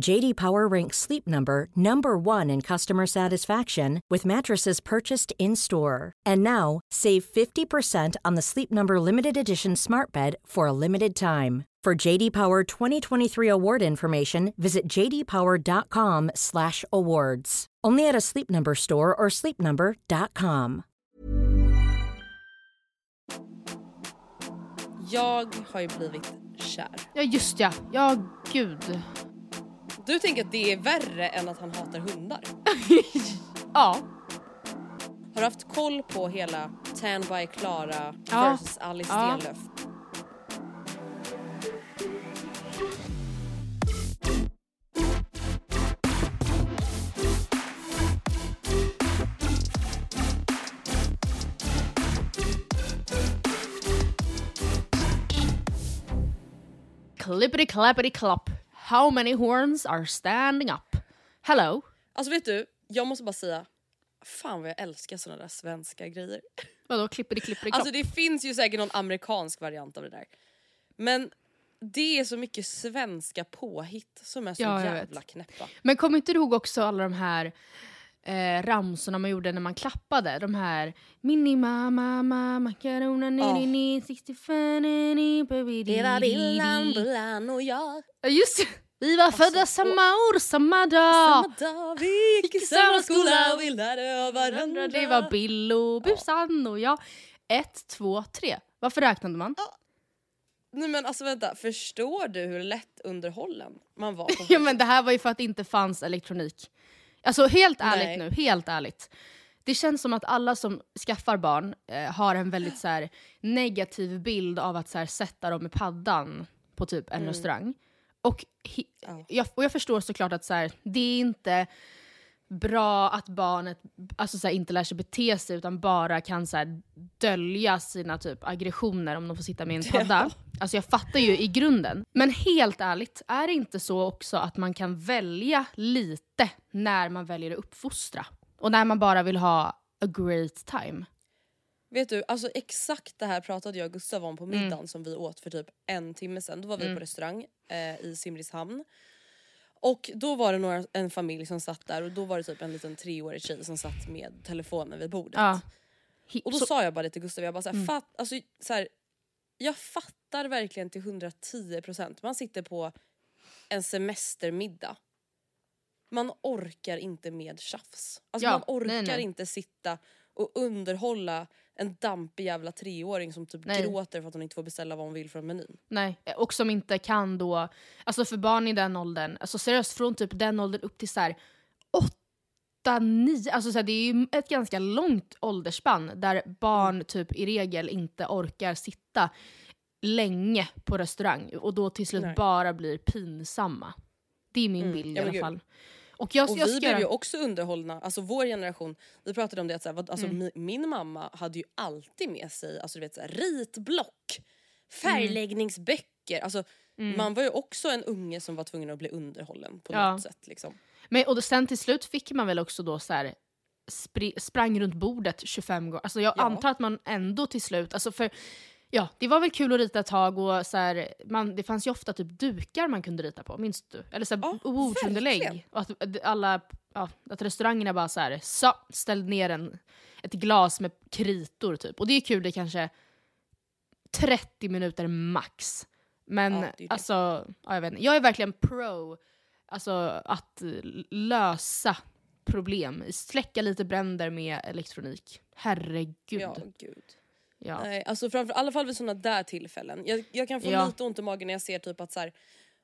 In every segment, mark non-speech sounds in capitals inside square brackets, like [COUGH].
JD Power ranks Sleep Number number 1 in customer satisfaction with mattresses purchased in-store. And now, save 50% on the Sleep Number limited edition Smart Bed for a limited time. For JD Power 2023 award information, visit jdpower.com/awards. Only at a Sleep Number store or sleepnumber.com. Jag har ju blivit kär. Ja just ja, ja gud. Du tänker att det är värre än att han hatar hundar? [LAUGHS] Ja. Har du haft koll på hela Tan by Klara Ja. versus Alice Ja. Stenlöf? Clippity clappity clop. How many horns are standing up? Hello. Alltså vet du, jag måste bara säga, fan vad jag älskar såna där svenska grejer. [LAUGHS] Vadå clippity clop? Alltså det finns ju säkert någon amerikansk variant av det där. Men det är så mycket svenska påhitt som är så Ja, jävla vet. knäppa. Men kommer inte du ihåg också alla de här eh, ramsorna man gjorde när man klappade? De här Mini mamma mamma macarona ni ni 65 ni ni baby Villan, di. Bullan och jag. Ja just. Vi var födda samma år, samma dag. Samma dag, vi gick i samma skola och vi lärde av varandra. Det var Bill och Busan och jag. Ett, två, tre. Varför räknade man? Nej men alltså vänta, förstår du hur lätt underhållen man var? [LAUGHS] Ja men det här var ju för att det inte fanns elektronik. Alltså helt ärligt Nej. nu, helt ärligt. Det känns som att alla som skaffar barn eh, har en väldigt så här, negativ bild av att så här, sätta dem i paddan på typ en restaurang. Och, Ja. jag, och jag förstår såklart att så här, det är inte bra att barnet alltså, så här, inte lär sig bete sig utan bara kan så här, dölja sina typ aggressioner om de får sitta med en padda. Alltså jag fattar ju i grunden. Men helt ärligt, är det inte så också att man kan välja lite när man väljer att uppfostra? Och när man bara vill ha a great time? Vet du, alltså exakt det här pratade jag och Gustav om på middagen som vi åt för typ en timme sedan. Då var vi på restaurang eh, i Simrishamn. Och då var det några, en familj som satt där och då var det typ en liten treårig tjej som satt med telefonen vid bordet. Ja. Och då så- sa jag bara det till Gustav, jag bara såhär, fatt, alltså, så här, jag fattar verkligen till 110%. Man sitter på en semestermiddag. Man orkar inte med tjafs. Alltså Ja, man orkar nej, nej. inte sitta och underhålla en dampig jävla treåring som typ Nej. gråter för att hon inte får beställa vad hon vill från menyn. Nej, och som inte kan då, alltså för barn i den åldern, alltså seriöst från typ den åldern upp till så här 8, 9, alltså så här, det är ju ett ganska långt åldersspann där barn typ i regel inte orkar sitta länge på restaurang och då till slut Nej. bara blir pinsamma. Det är min bild i alla gud. Och jag, Och jag vi ska blev ju göra, också underhållna, alltså vår generation, vi pratade om det att så här, alltså, Mm. mi, min mamma hade ju alltid med sig alltså, du vet, så här, ritblock, Mm. färgläggningsböcker. Alltså, Man var ju också en unge som var tvungen att bli underhållen på Ja. något sätt. Liksom. men, och då, sen till slut fick man väl också då så här spri, sprang runt bordet 25 gånger. Alltså jag Ja. antar att man ändå till slut, alltså för Ja, det var väl kul att rita ett tag och så här, man, det fanns ju ofta typ dukar man kunde rita på, minns du? Eller så här, Ja, bordsunderlägg. verkligen. Och att, alla, ja, att restaurangerna bara så här, så, ställde ner en, ett glas med kritor typ. Och det är kul, det är kanske 30 minuter max. Men Ja, det det. alltså, ja, jag vet inte. Jag är verkligen pro alltså, att lösa problem. Släcka lite bränder med elektronik. Herregud. Ja. gud. Ja. Nej, alltså framför, i alla fall vid sådana där tillfällen. Jag, jag kan få Ja. lite ont i magen när jag ser typ att så här,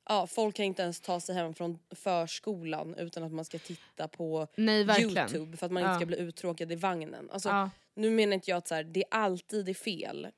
ja, folk kan inte ens ta sig hem från förskolan utan att man ska titta på Nej. Youtube för att man Ja. inte ska bli uttråkad i vagnen. Alltså, Ja. Nu menar inte jag att så här, det alltid är fel.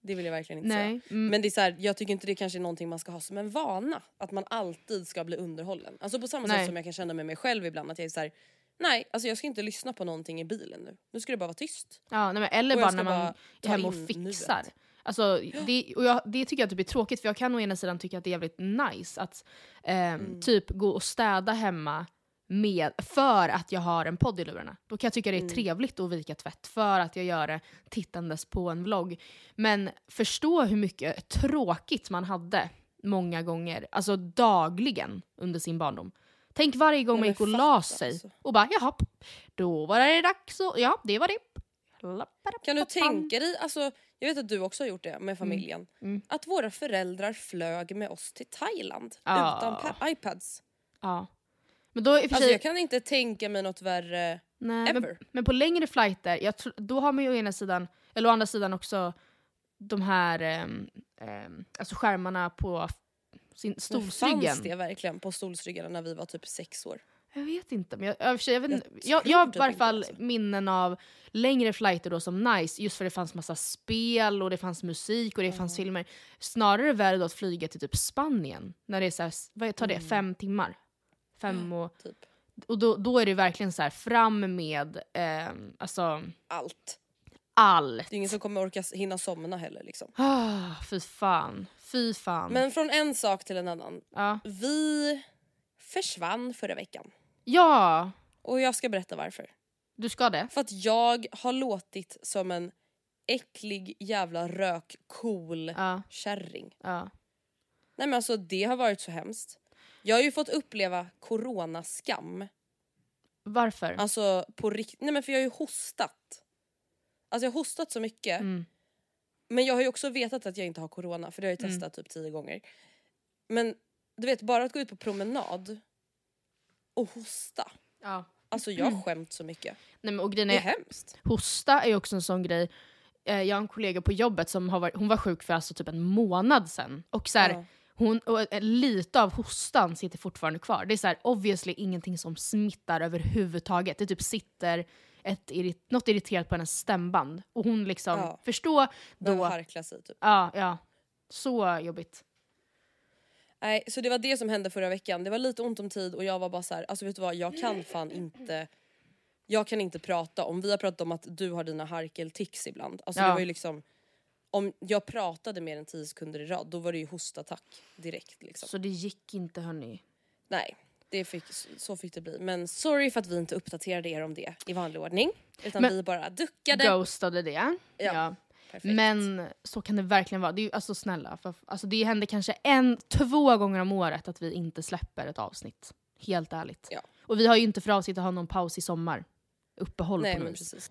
Det vill jag verkligen inte Nej. säga. Mm. Men det är så här, jag tycker inte det kanske är någonting man ska ha som en vana. Att man alltid ska bli underhållen. Alltså på samma Nej. sätt som jag kan känna med mig själv ibland att jag är så här, nej alltså jag ska inte lyssna på någonting i bilen nu. Nu ska det bara vara tyst. Ja, nej, men eller bara när man är hemma och fixar. nuet. Alltså, det, och jag, det tycker jag typ är tråkigt för jag kan å ena sidan tycka att det är jävligt nice att ehm, Mm. typ gå och städa hemma med, för att jag har en podd i lurarna. Då kan jag tycka det är Mm. trevligt att vika tvätt för att jag gör det tittandes på en vlogg. Men förstå hur mycket tråkigt man hade många gånger, alltså dagligen under sin barndom. Tänk varje gång man men gick och la sig alltså. och bara jaha, då var det dags och ja, det var det. Kan du tänka dig, alltså, jag vet att du också har gjort det med familjen, Mm. att våra föräldrar flög med oss till Thailand Ja. utan pa- iPads. Ja. Men då för Alltså sig, jag kan inte tänka mig något värre. nej, men, ever. men på längre flighter, jag tr- då har man ju å ena sidan, eller å andra sidan också de här ehm, ehm, alltså skärmarna på sin Men stolsryggen. Fanns det verkligen på stolsryggarna när vi var typ sex år? Jag vet inte, men jag, jag, jag, vet, Jag jag, jag har typ i varje inte fall alltså. minnen av längre flighter då som nice, just för det fanns massa spel och det fanns musik och det fanns filmer. Snarare värre då att flyga till typ Spanien, när det är så här, vad tar det, Mm. fem timmar? Fem och, Typ och då, då är det verkligen så här fram med ehm, alltså, allt. allt. Det är ingen som kommer orka hinna somna heller liksom. Ah, fy fan. Fy fan. Men från en sak till en annan. ja. Vi försvann förra veckan. ja, Och jag ska berätta varför. du ska det? För att jag har låtit som en äcklig jävla rökcool Ja. kärring. ja. Nej men alltså det har varit så hemskt. Jag har ju fått uppleva coronaskam. Varför? Alltså på riktigt. Nej men för jag har ju hostat. Alltså jag har hostat så mycket. Mm. Men jag har ju också vetat att jag inte har corona för det har jag ju testat typ tio gånger. Men du vet bara att gå ut på promenad och hosta. Ja. Alltså jag har skämt så mycket. Nej, men, och grejen Det är är, hemskt. hosta är ju också en sån grej. Eh, jag har en kollega på jobbet som har varit, hon var sjuk för alltså typ en månad sedan. Och, så här, Ja. hon, och eh, lite av hostan sitter fortfarande kvar. Det är så här, obviously ingenting som smittar överhuvudtaget. Det typ sitter ett, något irriterat på hennes stämband. Och hon liksom, Ja. förstå då... harkla sig typ. Ja, ja. Så jobbigt. Nej, så det var det som hände förra veckan. Det var lite ont om tid och jag var bara så här, alltså vet du vad, jag kan fan inte jag kan inte prata om, vi har pratat om att du har dina harkeltics ibland. Alltså Ja. det var ju liksom om jag pratade mer än 10 sekunder i rad då var det ju hostattack direkt liksom. Så det gick inte hörni. Nej, det fick, så fick det bli. Men sorry för att vi inte uppdaterade er om det i vanlig ordning. Utan Men- vi bara duckade. Ghostade det. Ja. Perfekt. Men så kan det verkligen vara. Det är, alltså snälla, för, alltså, det händer kanske en, två gånger om året att vi inte släpper ett avsnitt. Helt ärligt. Ja. Och vi har ju inte för avsikt att ha någon paus i sommar. Uppehåll Nej på något vis. precis.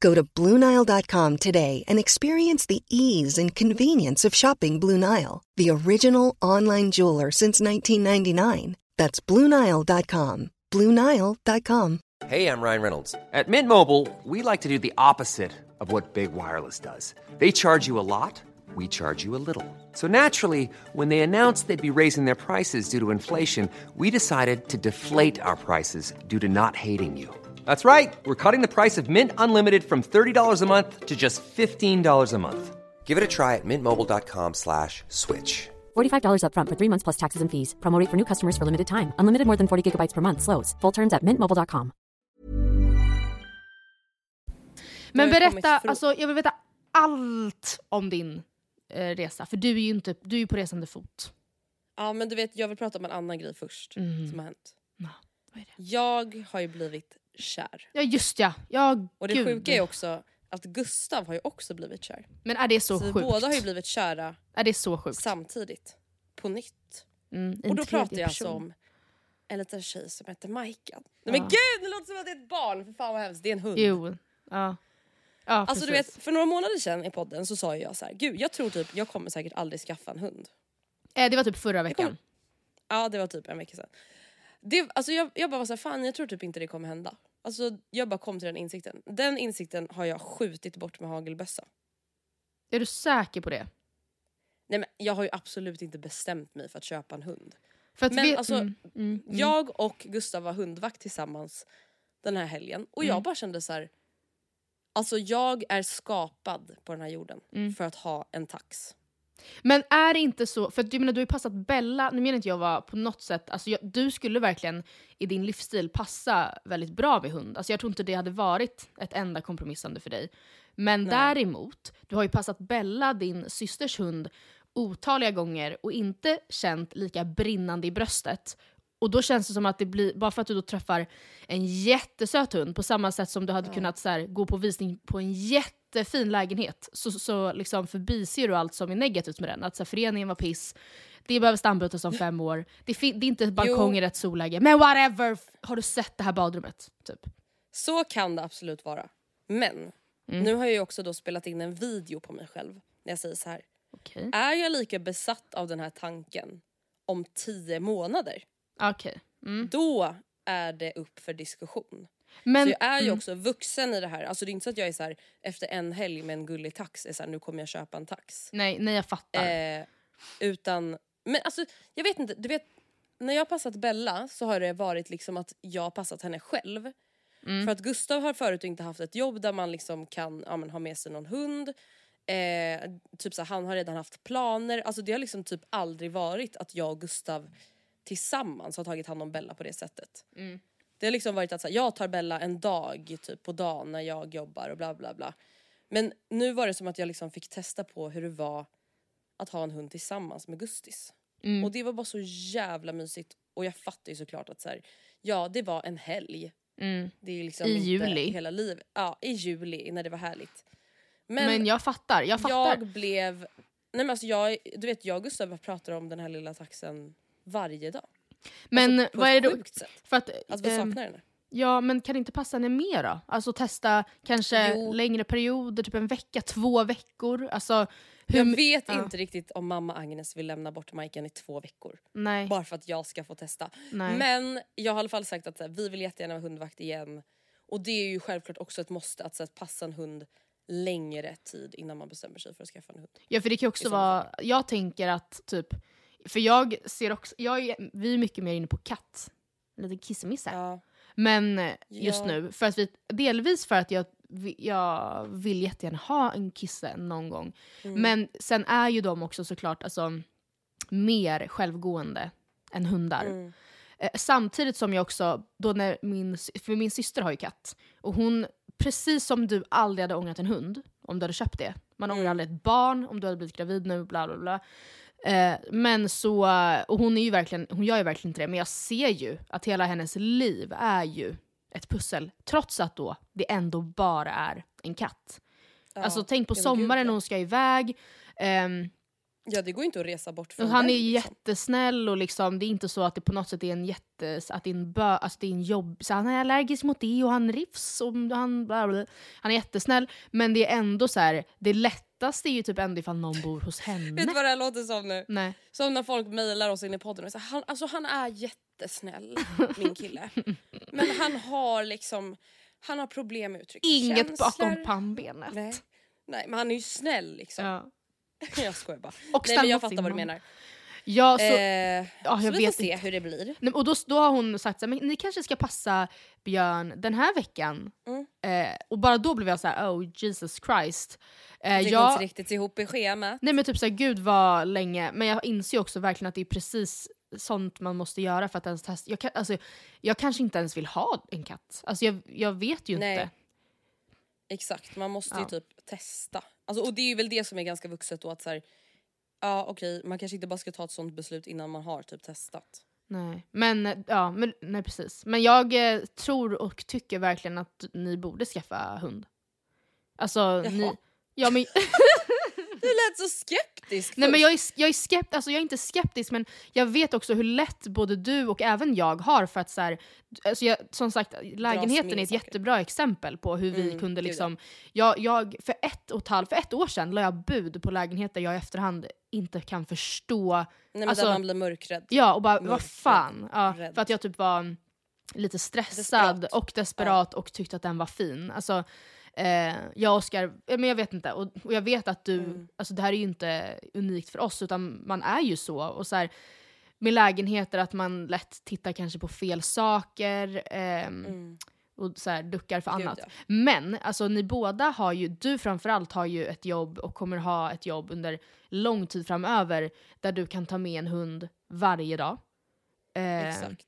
Go to BlueNile.com today and experience the ease and convenience of shopping Blue Nile, the original online jeweler since 1999. That's BlueNile.com. BlueNile.com. Hey, I'm Ryan Reynolds. At Mint Mobile, we like to do the opposite of what Big Wireless does. They charge you a lot, we charge you a little. So naturally, when they announced they'd be raising their prices due to inflation, we decided to deflate our prices due to not hating you. That's right. We're cutting the price of Mint Unlimited from $30 a month to just $15 a month. Give it a try at mintmobile.com slash switch. $45 upfront for three months plus taxes and fees. Promo rate for new customers for limited time. Unlimited more than 40 gigabytes per month. Slows. Full terms at mintmobile.com. Men Nu har berätta, kommit från- alltså, jag vill veta allt om din eh, resa. För du är ju inte, du är ju på resande fot. Ja men du vet jag vill prata om en annan grej först Mm. som har hänt. Ja, vad är det? Jag har ju blivit kär. Ja just ja, ja Och det gud. sjuka är också att Gustav har ju också blivit kär. Men är det så, Så vi sjukt? båda har ju blivit kära Är det så sjukt? samtidigt. På nytt. Mm, Och då pratar jag alltså person. om en liten tjej som heter Majkan. Nej men Ja. gud det låter som att det är ett barn, för fan vad hemskt. Det är en hund. Jo, ja. Ja, Alltså du vet, för några månader sedan i podden så sa jag så här, gud jag tror typ jag kommer säkert aldrig skaffa en hund. Eh, det var typ förra veckan. Ja det var typ en vecka sedan. Det, alltså jag, jag bara var så här, fan jag tror typ inte det kommer hända. Alltså jag bara kom till den insikten. Den insikten har jag skjutit bort med hagelbössa. Är du säker på det? Nej men jag har ju absolut inte bestämt mig för att köpa en hund. För att Men vi, alltså, mm, mm, mm. Jag och Gustav var hundvakt tillsammans den här helgen och jag Mm. bara kände så här. Alltså jag är skapad på den här jorden Mm. för att ha en tax. Men är det inte så, för jag menar, du har ju passat Bella, nu menar inte jag var på något sätt, alltså jag, du skulle verkligen i din livsstil passa väldigt bra med hund. Alltså jag tror inte det hade varit ett enda kompromissande för dig. Men Nej. däremot, du har ju passat Bella, din systers hund, otaliga gånger och inte känt lika brinnande i bröstet. Och då känns det som att det blir, bara för att du då träffar en jättesöt hund på samma sätt som du hade kunnat så här, gå på visning på en jättefin lägenhet så, så liksom förbiser du allt som är negativt med den. Att så här, föreningen var piss, det behöver stambytas om fem år, det, det är inte balkong i rätt solläge, men whatever! Har du sett det här badrummet? Typ. Så kan det absolut vara. Men Mm. nu har jag ju också då spelat in en video på mig själv när jag säger så här. Okej. Är jag lika besatt av den här tanken om tio månader? Okej. Mm. Då är det upp för diskussion. Men, så jag är ju mm. också vuxen i det här. Alltså det är inte så att jag är så här, efter en helg med en gullig tax är så här, nu kommer jag köpa en tax. nej, nej, jag fattar. Eh, utan, men alltså jag vet inte, du vet när jag har passat Bella så har det varit liksom att jag har passat henne själv. Mm. För att Gustav har förut inte haft ett jobb där man liksom kan ja, men, ha med sig någon hund. Eh, typ så här, han har redan haft planer. Alltså det har liksom typ aldrig varit att jag och Gustav tillsammans har tagit hand om Bella på det sättet. Mm. Det har liksom varit att så här, jag tar Bella en dag typ på dagen när jag jobbar och bla bla bla. Men nu var det som att jag liksom fick testa på hur det var att ha en hund tillsammans med Gustis. Mm. Och det var bara så jävla mysigt. Och jag fattar ju såklart att så här, ja det var en helg. Mm. Det är liksom I inte juli. hela livet. Ja, i juli när det var härligt. Men, Men, jag fattar, jag fattar. jag blev... Nej men alltså jag, du vet jag och Gustav pratar om den här lilla taxen varje dag. men alltså, vad är det då? För att, Alltså vi ehm, saknar henne. Ja, men kan det inte passa henne mer då? Alltså testa kanske Jo. längre perioder, typ en vecka, två veckor. Alltså, hur, Jag vet ja. inte riktigt om mamma Agnes vill lämna bort Majkan i två veckor. Nej, Bara för att jag ska få testa. nej. Men jag har i alla fall sagt att här, vi vill jättegärna vara hundvakt igen. Och det är ju självklart också ett måste att så här, passa en hund längre tid innan man bestämmer sig för att skaffa en hund. Ja, för det kan också vara... Jag tänker att typ... För jag ser också... Jag är, vi är mycket mer inne på katt. Lite kissemisse. Ja. Men just Ja. nu, för att vi, delvis för att jag, jag vill jättegärna ha en kisse någon gång. Mm. Men sen är ju de också såklart alltså, mer självgående än hundar. Mm. Eh, samtidigt som jag också, då när min, för min syster har ju katt, och hon, precis som du aldrig hade ångrat en hund om du hade köpt det. Man ångrar Mm. aldrig ett barn om du hade blivit gravid nu, bla bla bla. Eh, men så, och hon, är ju verkligen, hon gör ju verkligen inte det, men jag ser ju att hela hennes liv är ju ett pussel. Trots att då det ändå bara är en katt. Ja. Alltså tänk på sommaren när hon ska iväg. Ehm, Ja det går inte att resa bort från han den, är liksom. jättesnäll och liksom, det är inte så att det på något sätt är en jätte, att det är en, bö, alltså det är en jobb, så han är allergisk mot det och han rivs och han bla bla. Han är jättesnäll men det är ändå så här, det lättaste är ju typ ändå ifall någon bor hos henne. Vet du vad det här låter som nu? Nej. Som när folk mejlar oss in i podden och säger han, alltså han är jättesnäll [LAUGHS] min kille. Men han har liksom, han har problem med att uttrycka Inget känslor. bakom pannbenet. Nej. Nej men han är ju snäll liksom. Ja. [LAUGHS] jag skojar bara. Och Nej men jag fattar vad du menar. Ja, så, eh, ja, så jag vi får se inte. hur det blir. Men och då, då har hon sagt att ni kanske ska passa Björn den här veckan. Mm. Eh, och bara då blev jag så här: oh Jesus Christ. Eh, Det går jag, inte riktigt ihop i schemat. nej men typ såhär, gud vad länge. Men jag inser också verkligen att det är precis sånt man måste göra för att ens testa. Jag, kan, alltså, jag kanske inte ens vill ha en katt. Alltså jag, jag vet ju Nej. inte. Exakt, man måste Ja. ju typ testa. Alltså, och det är ju väl det som är ganska vuxet då att så här, ja okej man kanske inte bara ska ta ett sånt beslut innan man har typ testat. Nej. Men, eh, ja, men, nej precis. Men jag eh, tror och tycker verkligen att ni borde skaffa hund. Alltså, ni, ja, men, [LAUGHS] Du lät så skeptisk Nej, men jag, är, jag, är skept, alltså jag är inte skeptisk men jag vet också hur lätt både du och även jag har för att så här, alltså jag, som sagt lägenheten är ett saker. jättebra exempel på hur vi Mm, kunde liksom, jag, jag, för, ett och ett halvt, för ett år sedan la jag bud på lägenheter jag i efterhand inte kan förstå. Nej men alltså- där man blir mörkrädd. Ja och bara vad fan. Ja, för att jag typ var lite stressad Desperat. och desperat och tyckte att den var fin. Alltså, eh, jag och Oskar, ja, men jag vet inte, och, och jag vet att du, Mm. alltså det här är ju inte unikt för oss utan man är ju så. Och så här, med lägenheter att man lätt tittar kanske på fel saker ehm, Mm. Och så här, duckar för Gud, annat. ja. Men alltså, ni båda har ju, du framförallt har ju ett jobb och kommer ha ett jobb under lång tid framöver där du kan ta med en hund varje dag. Eh, Exakt.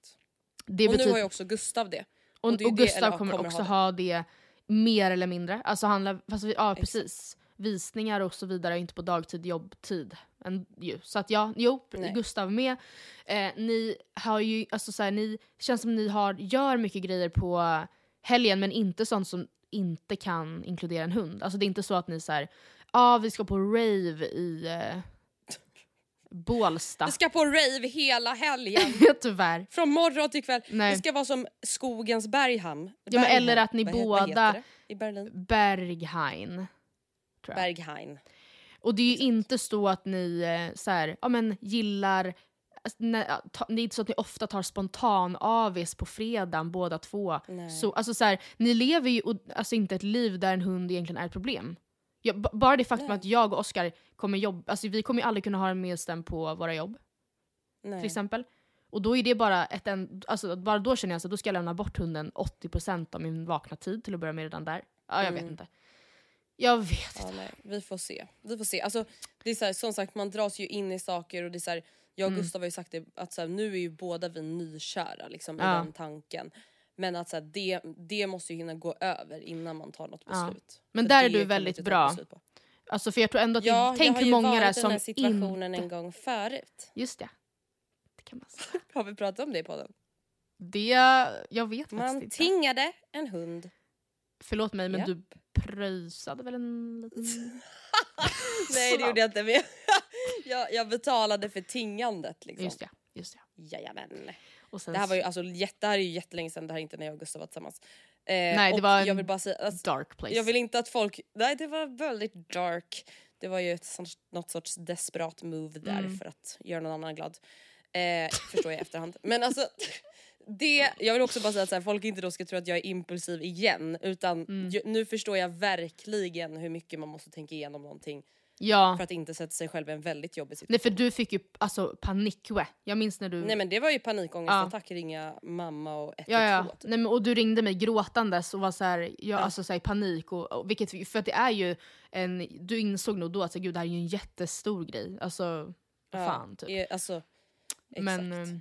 Det och nu har ju också Gustav det. och, och det och det- Gustav ja, kommer kommer också ha ha det mer eller mindre. Alltså handla, fast vi, ja, Exakt. precis. Visningar och så vidare, inte på dagtid, jobbtid. En, ju. Så att ja, jo, Nej. Gustav med. Eh, ni har ju, alltså så här, ni, det känns som ni har, gör mycket grejer på helgen men inte sånt som inte kan inkludera en hund. Alltså det är inte så att ni så här, ja vi ska på rave i eh, Bålsta. Vi ska på rave hela helgen. [LAUGHS] Tyvärr. Från morgon till kväll. Nej. Det ska vara som skogens Berghamn. Ja, men eller att ni vad båda-? I Berlin. Berghain. Berghain. Och det är ju inte så att ni eh, så här, ja, men, gillar... Alltså, ja, ta, det är inte så att ni ofta tar spontan avis på fredagen båda två. Nej. Så, alltså, så här, ni lever ju alltså, inte ett liv där en hund egentligen är ett problem. Ja, b- bara det faktum Nej. att jag och Oskar kommer jobba, alltså, vi kommer ju aldrig kunna ha en medstäm på våra jobb Nej. till exempel. Och då är det bara ett en, alltså, bara då känner jag att då ska jag lämna bort hunden 80% av min vakna tid till att börja med redan där. Ja, jag vet Mm. inte. Jag vet Ja, inte. nej, vi får se. Vi får se. Alltså, det är så här, som sagt, man dras ju in i saker och det är så här, jag och Mm. Gustav har ju sagt det, att så här, nu är ju båda vi nykära liksom, i Ja. den tanken. Men att så här, det, det måste ju hinna gå över innan man tar något Ja. beslut. Men För där är du man väldigt inte bra. Alltså för jag tror ändå att Ja, tänk jag har hur ju många det är varit i den som här situationen inte... en gång förut. Just det. det kan man säga. [LAUGHS] Har vi pratat om det på den? Det, jag vet faktiskt Man inte. tingade en hund. Förlåt mig men Japp. du pröjsade väl en liten... [LAUGHS] Nej det gjorde jag inte men jag, [LAUGHS] jag, jag betalade för tingandet liksom. Just det. Just det. Jajamän. Och sen Det här var ju alltså, jätte, det här är ju jättelänge sedan, det här är inte när jag och Gustav var tillsammans. Eh, Nej, det var en jag vill bara säga, alltså, dark place. jag vill inte att folk, nej det var väldigt dark. Det var ju ett något sorts desperat move där Mm. för att göra någon annan glad. Eh, förstår jag i efterhand. Men alltså, det, jag vill också bara säga att så här, folk inte då ska tro att jag är impulsiv igen utan Mm. ju, nu förstår jag verkligen hur mycket man måste tänka igenom någonting Ja. för att inte sätta sig själv i en väldigt jobbig situation. Nej för du fick ju alltså panik. Jag minns när du... Nej men det var ju panikångestattack, Ja. ringa mamma och 112 Ja, ja. typ. Nej, men, och du ringde mig gråtandes och var så här, jag, Ja. alltså, så här, i panik. Och, och, vilket, för att det är ju en, du insåg nog då att så, gud, det här är ju en jättestor grej. Alltså, Ja, fan typ. eh, Alltså, exakt. Men, ehm,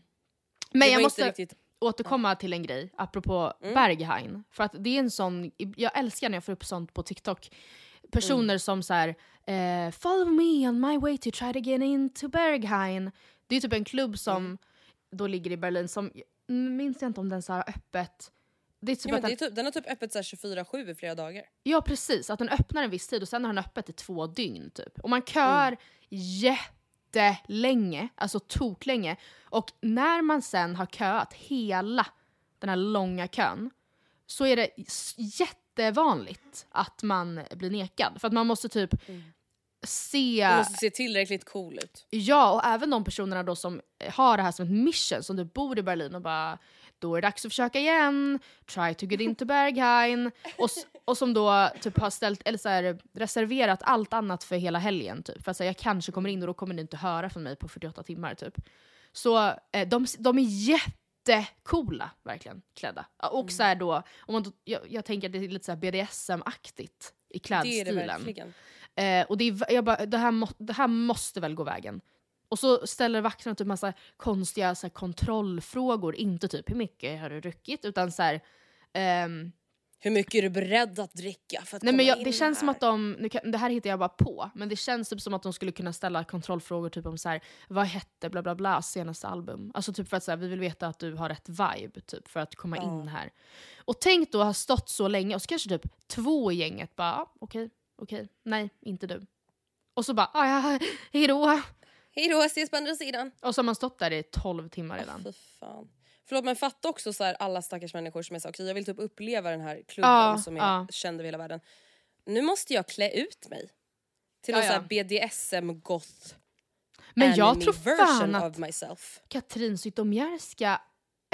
men jag måste riktigt- återkomma till en grej apropå Mm. Berghain. För att det är en sån, jag älskar när jag får upp sånt på TikTok. Personer Mm. som så här, eh, follow me on my way to try to get into Berghain. Det är typ en klubb som Mm. då ligger i Berlin som, minns jag inte om den så har öppet det är typ Ja, den, är typ, den har typ öppet så här 24-7 i flera dagar. ja precis, att den öppnar en viss tid och sen har den öppet i två dygn typ. Och man köar jättelänge, alltså toklänge. Och när man sen har köat hela den här långa kön så är det s- jättevanligt att man blir nekad. För att man måste typ se... Du måste se tillräckligt cool ut. Ja, och även de personerna då som har det här som ett mission, som du bor i Berlin och bara då är det dags att försöka igen, try to get into Berghain. Och, och som då typ har ställt, eller så här, reserverat allt annat för hela helgen. Typ. För att säga jag kanske kommer in och då kommer ni inte höra från mig på 48 timmar. Typ. Så eh, de, de är jättecoola, verkligen, klädda. Och så här då, om man då jag, jag tänker att det är lite så BDSM-aktigt i Det är det klädstilen. verkligen. Eh, och det, är, jag bara, det, här må, det här måste väl gå vägen. Och så ställer vakterna typ massa konstiga så kontrollfrågor, inte typ hur mycket har du druckit, utan så här, ehm, Hur mycket är du beredd att dricka för att nej, komma men jag, in det känns som här? att de, nu kan, det här hittar jag bara på, men det känns typ som att de skulle kunna ställa kontrollfrågor typ om så här, vad hette bla bla bla senaste album? Alltså typ för att så här, vi vill veta att du har rätt vibe typ för att komma in här. Och tänk då ha stått så länge och så kanske typ två i gänget bara, ah, okej, okej, nej, inte du. Och så bara, ah, ja, hejdå. Hej då, ses på andra sidan. Och så har man stått där i 12 timmar redan. Fan. Förlåt men fatta också så här, alla stackars människor som är så okej jag vill typ uppleva den här klubben Ja, som är ja. känd över hela världen. Nu måste jag klä ut mig. Till någon Ja, här BDSM-goth Men jag tror fan att myself. Katrin Zytomierska,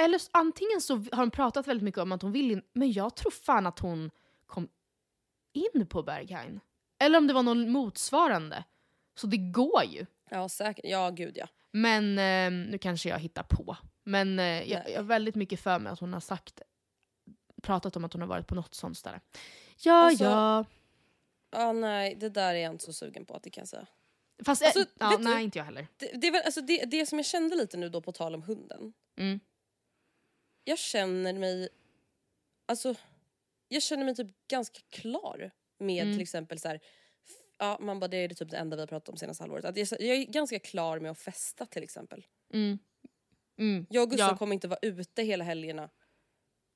eller antingen så har hon pratat väldigt mycket om att hon vill in, men jag tror fan att hon kom in på Berghain. Eller om det var någon motsvarande. Så det går ju. Ja säkert, ja gud ja. Men eh, nu kanske jag hittar på. Men eh, jag, jag har väldigt mycket för mig att hon har sagt, pratat om att hon har varit på något sånt ställe. Ja, Alltså, ja. Ja nej det där är jag inte så sugen på att det kan jag säga. Fast alltså, eh, ja, vet du- nej, inte jag heller. Det, det, är väl, alltså det, det som jag kände lite nu då på tal om hunden. Mm. Jag känner mig, alltså jag känner mig typ ganska klar med Mm. till exempel så här. f- Ja, man bara, det är typ det enda vi har pratat om senaste halvåret. Att jag, jag är ganska klar med att festa till exempel. Mm. Mm. Jag och Gustav Ja. kommer inte vara ute hela helgerna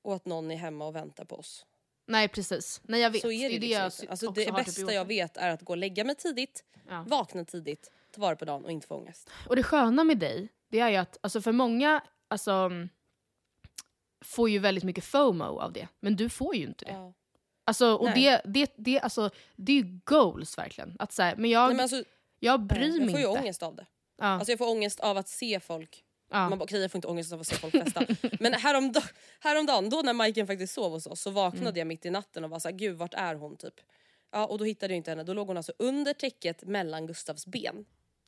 och att någon är hemma och väntar på oss. Nej precis. Nej jag vet. Så är det, det, liksom jag inte. Alltså, det typ bästa gjort. jag vet är att gå och lägga mig tidigt, Ja. vakna tidigt, ta vara på dagen och inte få ångest. Och det sköna med dig, det är ju att alltså för många alltså, mm, får ju väldigt mycket FOMO av det, men du får ju inte det. Ja. Alltså, och Nej. det, det, det, alltså, det är ju goals verkligen. Att så här, men jag, Nej, men alltså, jag bryr jag mig får ju inte. ångest av det. Ja, Alltså jag får ångest av att se folk ja. Man bara okej jag får inte ångest av att se folk festa. [LAUGHS] Men häromdagen, häromdagen då när Majken faktiskt sov hos oss så vaknade Mm. jag mitt i natten och var såhär gud vart är hon typ? Ja och då hittade jag inte henne, då låg hon alltså under täcket mellan Gustavs ben.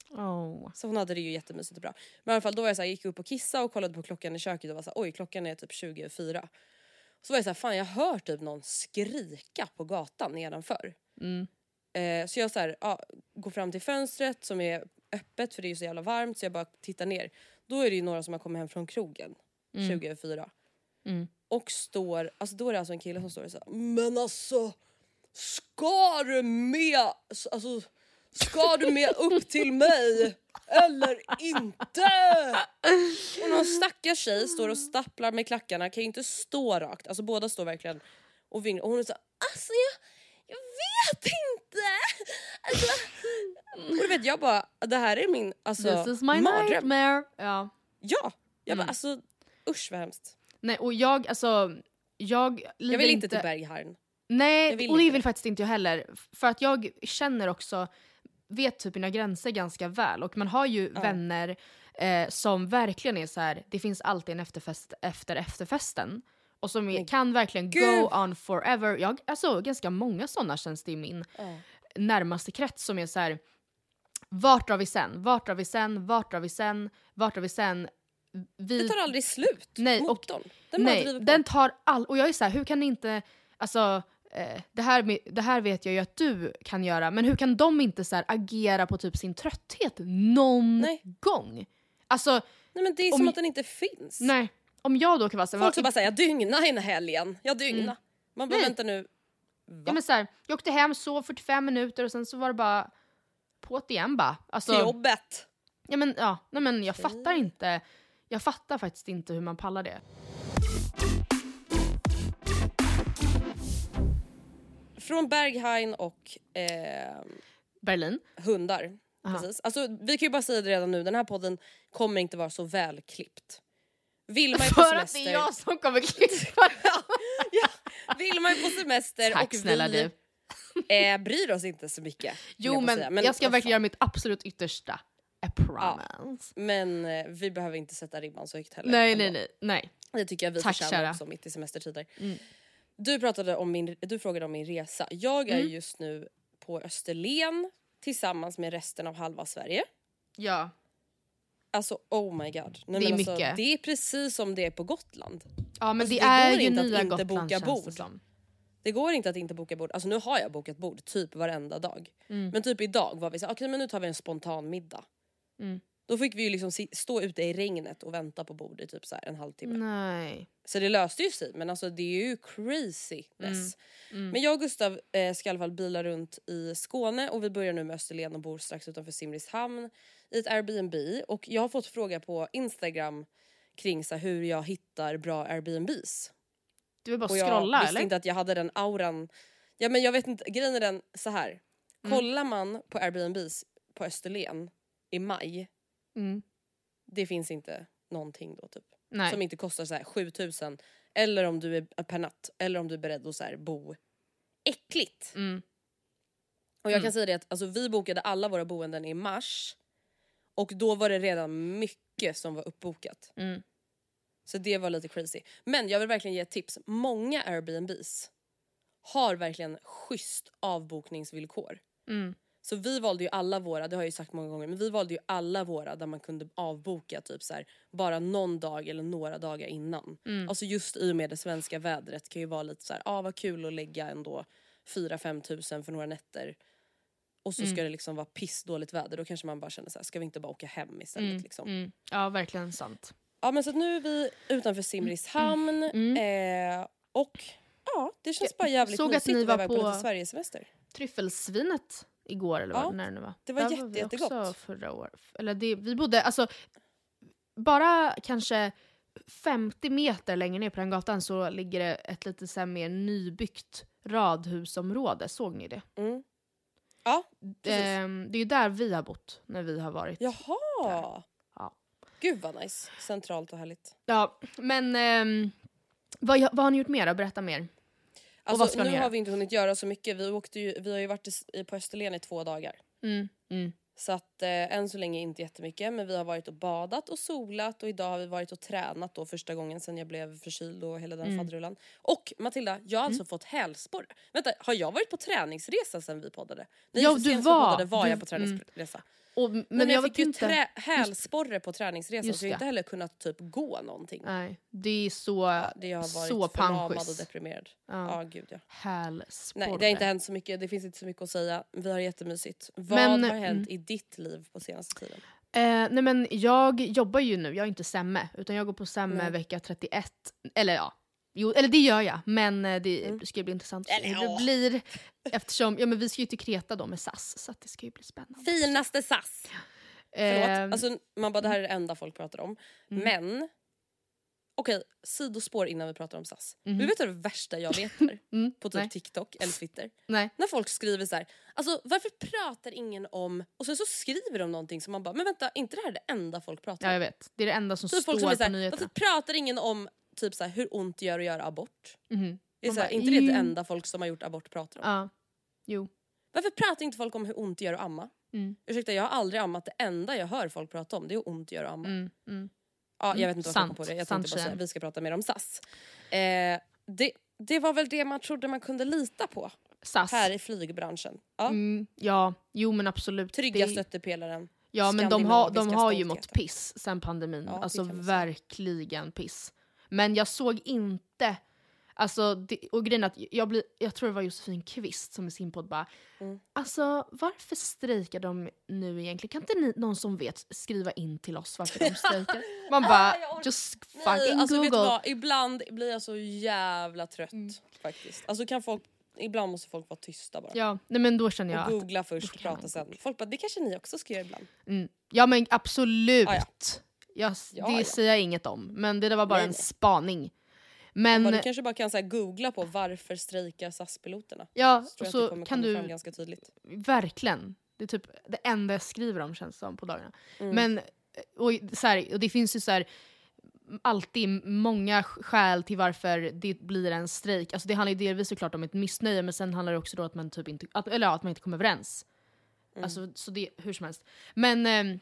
Oh. Så hon hade det ju jättemysigt och bra. Men i alla fall då var jag såhär, gick upp och kissade och kollade på klockan i köket och var såhär oj klockan är typ 24. Så var jag såhär fan jag hör typ någon skrika på gatan nedanför. Mm. Eh, så jag så här, ja, går fram till fönstret som är öppet för det är ju så jävla varmt så jag bara tittar ner. Då är det ju några som har kommit hem från krogen 20 över 4. Mm. Och står, alltså då är det alltså en kille som står och säger Men alltså ska du med, alltså ska du med upp till mig eller inte? Och någon stackars tjej står och stapplar med klackarna, kan ju inte stå rakt, alltså båda står verkligen och vinglar och hon är såhär alltså jag vet inte. Alltså, och du vet jag bara, det här är min alltså, This is my mardröm. nightmare. Ja. Ja, jag Mm. bara alltså usch vad hemskt. Nej, och jag, alltså, jag Jag vill inte till Berghain. Nej, Jag vill och det vill faktiskt inte jag heller. För att jag känner också, vet typ mina gränser ganska väl. Och man har ju Ja. vänner eh, som verkligen är så här. det finns alltid en efterfest efter efterfesten. Och som är, kan verkligen gud! go on forever. Jag, alltså ganska många sådana känns det i min Ja. närmaste krets som är så här. Vart drar vi sen? Vart drar vi sen? Vart drar vi sen? Vart drar vi sen? Vi, Det tar aldrig slut. Nej, och- Motorn. Den Nej, den tar all... Och jag är så här, hur kan ni inte... Alltså, eh, det, här, det här vet jag ju att du kan göra, men hur kan de inte så här, agera på typ sin trötthet någon Nej. gång? Alltså, Nej men det är om- som att den inte finns. nej. Om jag då kan vara så här, Folk som bara säger jag dygna i helgen. Jag dygna. Mm. Man bara Nej. vänta nu. ja, men så här, jag åkte hem, sov 45 minuter och sen så var det bara på det igen bara. Alltså, Till jobbet. ja, men, ja, nej, men jag fattar inte. Jag fattar faktiskt inte hur man pallar det. från Berghain och eh, Berlin. hundar. Aha. Precis. Alltså, vi kan ju bara säga det redan nu, den här podden kommer inte vara så välklippt. Vilma är på För att semester. det är jag som kommer klippa. [LAUGHS] ja, Vilma är på semester Tack och snälla vi du. eh, bryr oss inte så mycket. Jo jag, men, jag ska verkligen göra mitt absolut yttersta. I promise. Men eh, vi behöver inte sätta ribban så högt heller. Nej nej nej. nej. Det tycker jag vi Tack, förtjänar kära. också mitt i semestertider. Mm. Du, pratade om min, du frågade om min resa. Jag är Mm. just nu på Österlen tillsammans med resten av halva Sverige. Ja. Alltså oh my god. Nej, Det är alltså, mycket. det är precis som det är på Gotland. ja men Alltså, det, det är ju inte att nya inte Gotland boka det bord. som. Det går inte att inte boka bord. Alltså nu har jag bokat bord typ varenda dag. Mm. Men typ idag var vi så här, okej men nu tar vi en spontan middag. Mm. Då fick vi ju liksom stå ute i regnet och vänta på bord i typ så en halvtimme. Nej. Så det löste ju sig men alltså det är ju craziness. Mm. Men jag och Gustav eh, ska i alla fall bila runt i Skåne och vi börjar nu med Österlen och bor strax utanför Simrishamn i ett Airbnb och jag har fått fråga på Instagram kring så här, hur jag hittar bra Airbnbs. Du vill bara Och jag scrolla visste eller? inte att jag hade den auran. Ja men jag vet inte, grejen är den så här. Mm. Kollar man på Airbnbs på Österlen i maj, Mm. det finns inte någonting då typ. Nej. Som inte kostar så här 7000 eller om du är per natt eller om du är beredd att så här bo äckligt. Mm. Och jag Mm. kan säga det att alltså, vi bokade alla våra boenden i mars och då var det redan mycket som var uppbokat. Mm. Så det var lite crazy. Men jag vill verkligen ge ett tips. Många Airbnbs har verkligen schysst avbokningsvillkor. Mm. Så vi valde ju alla våra, det har jag ju sagt många gånger, men vi valde ju alla våra där man kunde avboka typ så här, bara någon dag eller några dagar innan. Mm. Alltså just i och med det svenska vädret kan ju vara lite så här, ah vad kul att lägga ändå 4-5 tusen för några nätter. Och så ska Mm. det liksom vara pissdåligt väder, då kanske man bara känner så här, ska vi inte bara åka hem istället Mm. liksom. Mm. Ja verkligen sant. Ja men så nu är vi utanför Simrishamn Mm. eh, och ja det känns bara jävligt Såg att mysigt ni att vara var iväg på på- lite Sverigesemester. Tryffelsvinet igår eller Ja, vad när det nu var. det var Där jätte- vi jättegott. Också förra året. Eller det, vi bodde alltså bara kanske 50 meter längre ner på den gatan så ligger det ett lite så mer nybyggt radhusområde. Såg ni det? Mm. Ja. Ehm, det är ju där vi har bott när vi har varit. Jaha! Ja. Gud vad nice. Centralt och härligt. Ja, men ehm, vad, vad har ni gjort mer då? Berätta mer. Alltså, nu har vi inte hunnit göra så mycket. Vi, åkte ju, vi har ju varit i, på Österlen i två dagar. Mm, mm. Så att eh, än så länge inte jättemycket. Men vi har varit och badat och solat och idag har vi varit och tränat då första gången sen jag blev förkyld och hela den Mm. faderullan. Och Matilda, jag har alltså fått hälsporre. Vänta, har jag varit på träningsresa sen vi poddade? Nej, Ja, du var. poddade var Du- jag på träningsresa. Och, men, Men, jag, jag fick ju inte. trä- hälsporre på träningsresan Just så jag har det. inte heller kunnat typ gå någonting. Nej, det är så, Det jag har varit så förlamad och deprimerad. Ja. Ja, gud ja. Hälsporre. Nej det har inte hänt så mycket, det finns inte så mycket att säga. Vi har jättemysigt. Vad Men, har hänt mm. i ditt liv på senaste tiden? Eh, nej men jag jobbar ju nu, jag är inte semme, utan jag går på semme Nej. vecka 31. Eller ja, jo, eller det gör jag. Men eh, det Mm. ska ju bli intressant att se hur det ja. blir. Eftersom ja, men vi ska ju till Kreta då med SAS, så att det ska ju bli spännande. Finaste SAS! Eh, Förlåt, alltså, man bara det här är det enda folk pratar om. Mm. Men, okej sidospår innan vi pratar om SAS. Mhm. Du vet vad det värsta jag vet här? [LAUGHS] mm, På typ nej, TikTok eller Twitter? nej. När folk skriver så här, alltså varför pratar ingen om... Och sen så skriver de någonting som man bara, men vänta, inte det här är det enda folk pratar Ja, om? jag vet. Det är det enda som Så står folk som är så på nyheterna. varför pratar ingen om typ så här, hur ont det gör att göra abort? Det är så här, bara, inte det det "Mm." enda folk som har gjort abort pratar om? Ja, jo. Varför pratar inte folk om hur ont det gör att amma? Mm. Ursäkta jag har aldrig ammat, det enda jag hör folk prata om det är hur ont det gör att amma. Mm, mm. Ja, jag Mm, vet inte varför jag kom på det, jag tänkte bara säga vi ska prata mer om SAS. Eh, det, det var väl det man trodde man kunde lita på SAS. här i flygbranschen. Ja. Mm, ja, jo men absolut. Trygga Det- stöttepelaren. Ja men de har, de har ju mått piss sen pandemin. Ja, alltså verkligen piss. Men jag såg inte, alltså, det, och grejen är att jag, blir, jag tror det var Josefin Kvist som i sin podd bara, Mm. alltså varför strejkar de nu egentligen? Kan inte ni, någon som vet skriva in till oss varför de strejkar? [LAUGHS] Man bara, Ah, just Nej, fucking alltså, vet du google. vad? Ibland blir jag så jävla trött Mm. faktiskt. Alltså kan folk, ibland måste folk vara tysta bara. Ja, nej men då känner jag och att, googla först, då kan man prata sen. Folk bara, det kanske ni också ska göra ibland. mm, ja men absolut. Ah, ja. Jag, Ja, det ja. säger jag inget om, men det där var bara Nej, en nej. spaning. Men Bara, du kanske bara kan så googla på varför strejkar SAS-piloterna. ja, Så så kommer kan du ganska tydligt. verkligen, det är typ det enda jag skriver om känns som på dagarna. Mm. Men och, så här, och det finns ju så här, alltid många skäl till varför det blir en strejk. Alltså det handlar ju delvis såklart om ett missnöje men sen handlar det också då att man typ inte, att, eller ja, att man inte kommer överens. Mm. Alltså, så det, hur som helst. Men, ehm,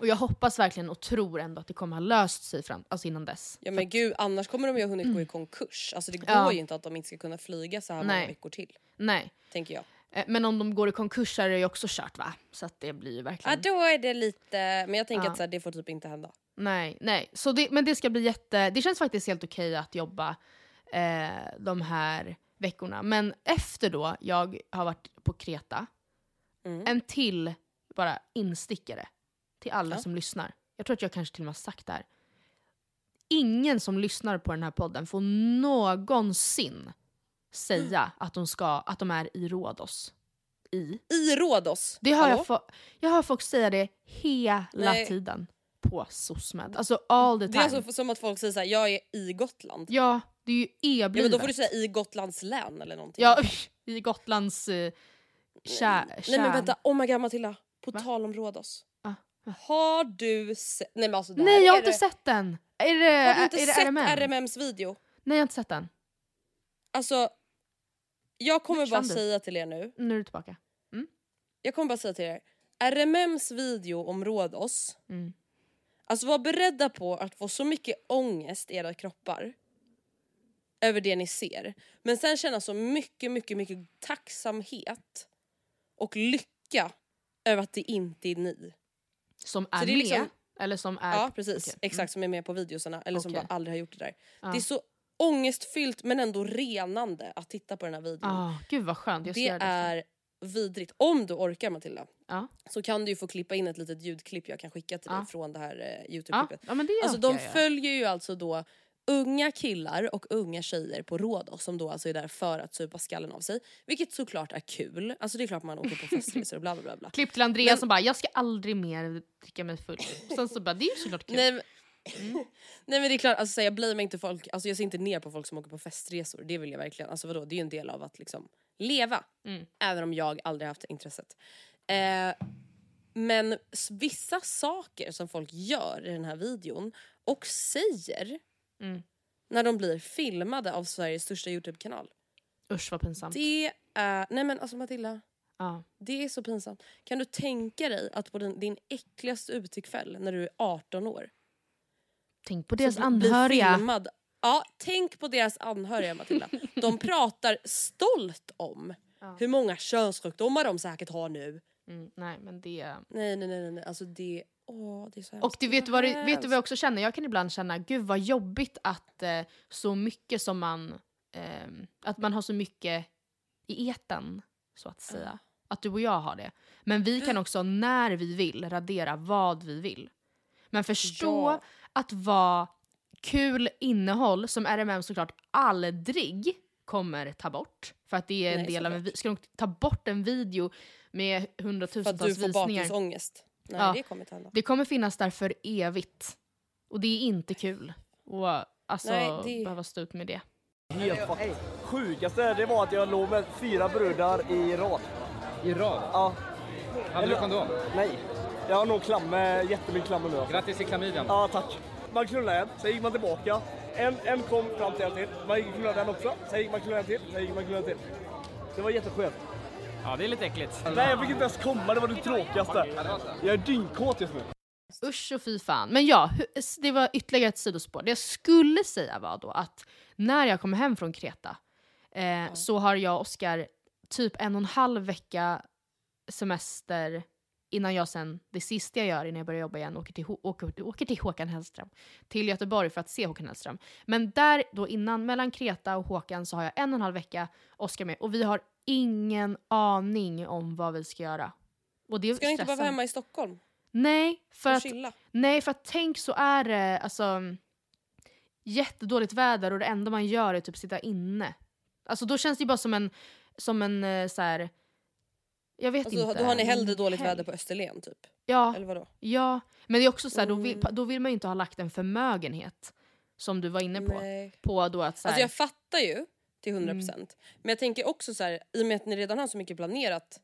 och jag hoppas verkligen och tror ändå att det kommer ha löst sig fram, alltså innan dess. Ja men gud, annars kommer de ju ha hunnit gå i konkurs. Alltså det går Mm. Ja. ju inte att de inte ska kunna flyga så här många Nej. veckor till. Nej. Tänker jag. Eh, Men om de går i konkurs är det ju också kört va? Så att det blir ju Ja verkligen... då är det lite, men jag tänker Ja. att så här, det får typ inte hända. Nej, nej. Så det, men det ska bli jätte... Det känns faktiskt helt okej att jobba eh, de här veckorna. Men efter då jag har varit på Kreta, Mm. en till bara instickare till alla Ja. som lyssnar. Jag tror att jag kanske till och med har sagt det här. Ingen som lyssnar på den här podden får någonsin säga att de, ska, att de är i Rhodos. I. I Rhodos! Det har Hallå? jag, jag hör folk säga det hela Nej. tiden på SOSMED. Alltså all the Det time. är alltså som att folk säger såhär, jag är i Gotland. Ja, det är ju Ja, e-blivet. men då får du säga i Gotlands län eller någonting. Ja, i Gotlands eh, kär, Nej men vänta, oh my god Matilda. På Va? tal om Rhodos. Har du sett... Nej men alltså det här Nej jag har inte det... sett den! Är det, Har du inte är sett RMM? RMMs video? Nej jag har inte sett den. Alltså, jag kommer bara du? säga till er nu. Nu är du tillbaka. Jag kommer bara säga till er. RMMs video om Rhodos. Mm. Alltså var beredda på att få så mycket ångest i era kroppar. Över det ni ser. Men sen känna så mycket, mycket, mycket tacksamhet. Och lycka över att det inte är ni. Som är det är med? liksom- Eller som är... Ja precis, Okej. exakt som är med på videosarna eller som Okej. bara aldrig har gjort det där. Ja. Det är så ångestfyllt men ändå renande att titta på den här videon. Ah, gud vad skönt. Det är vidrigt. Om du orkar Matilda Ja. så kan du ju få klippa in ett litet ljudklipp jag kan skicka till dig från det här eh. Youtube-klippet. ja, men det Alltså de följer ju alltså då unga killar och unga tjejer på Rhodos som då alltså är där för att supa skallen av sig. Vilket såklart är kul. Alltså det är klart man åker på festresor och bla bla bla. bla. Klipp till Andreas Men- som bara “jag ska aldrig mer dricka mig full”. Sen så bara “det är ju såklart kul”. Nej, men, [LAUGHS] Nej men det är klart, alltså, jag blamear inte folk, alltså, jag ser inte ner på folk som åker på festresor. Det vill jag verkligen. Alltså vadå, det är ju en del av att liksom leva. Mm. Även om jag aldrig haft intresset. Eh, men vissa saker som folk gör i den här videon och säger Mm. när de blir filmade av Sveriges största Youtube-kanal. Usch vad pinsamt. Det är, nej men alltså Matilda, Ja. det är så pinsamt. Kan du tänka dig att på din, din äckligaste utekväll när du är 18 år Tänk på deras anhöriga. filmad. Ja, tänk på deras anhöriga Matilda. De [LAUGHS] pratar stolt om Ja. hur många könssjukdomar de säkert har nu. Mm, nej men det... Nej nej, nej, nej. alltså det, åh det är så. Och du vet, vad, du- vet du vad jag också känner? Jag kan ibland känna, gud vad jobbigt att eh, så mycket som man... ehm, att man har så mycket i eten så att säga. Att du och jag har det. Men vi kan också när vi vill radera vad vi vill. Men förstå Ja. att vara kul innehåll som RMM såklart aldrig kommer ta bort. För att det är en Nej, del av en Ska de ta bort en video med För att hundratusentals du får visningar? bakisångest. Nej Ja. det kommer inte hända. Det kommer finnas där för evigt. Och det är inte kul. Och alltså Nej, det- behöva stå ut med det. Helt fuck. Sjukaste det var att jag låg med fyra brudar i rad. I rad? Ja. Hade du kondom? Nej. Jag har nog klamme, jättemycket klammer nu. alltså. Grattis till klamydian. Ja, tack. Man knullade en, sen gick man tillbaka. En, en kom fram till en till. Man gick knullade den också. Sen gick man knullade en till. Sen gick man knullade en till. Det var jätteskönt. Ja, det är lite äckligt. Nej, jag fick inte ens komma. Det var det tråkigaste. Jag är dyngkåt just nu. Usch och fy fan. Men ja, det var ytterligare ett sidospår. Det jag skulle säga var då att när jag kom hem från Kreta eh, så har jag och Oskar typ en och en halv vecka semester innan jag sen, det sista jag gör innan jag börjar jobba igen, åker till, åker, åker till Håkan Hellström. Till Göteborg för att se Håkan Hellström. Men där då innan, mellan Kreta och Håkan så har jag en och en halv vecka Oskar med och vi har ingen aning om vad vi ska göra. Och det Ska ni inte bara vara hemma i Stockholm Nej, för och att chilla? Nej, för att tänk så är det alltså, jättedåligt väder och det enda man gör är typ sitta inne. Alltså då känns det ju bara som en, som en eh, så här. Jag vet Alltså, inte. då har ni hellre dåligt väder på Österlen typ? Ja, Eller vadå? ja. Men det är också så här, då, vill, Mm. då vill man ju inte ha lagt en förmögenhet som du var inne på. Nej. På då att så här, Alltså jag fattar ju till 100% Mm. men jag tänker också så här, i och med att ni redan har så mycket planerat,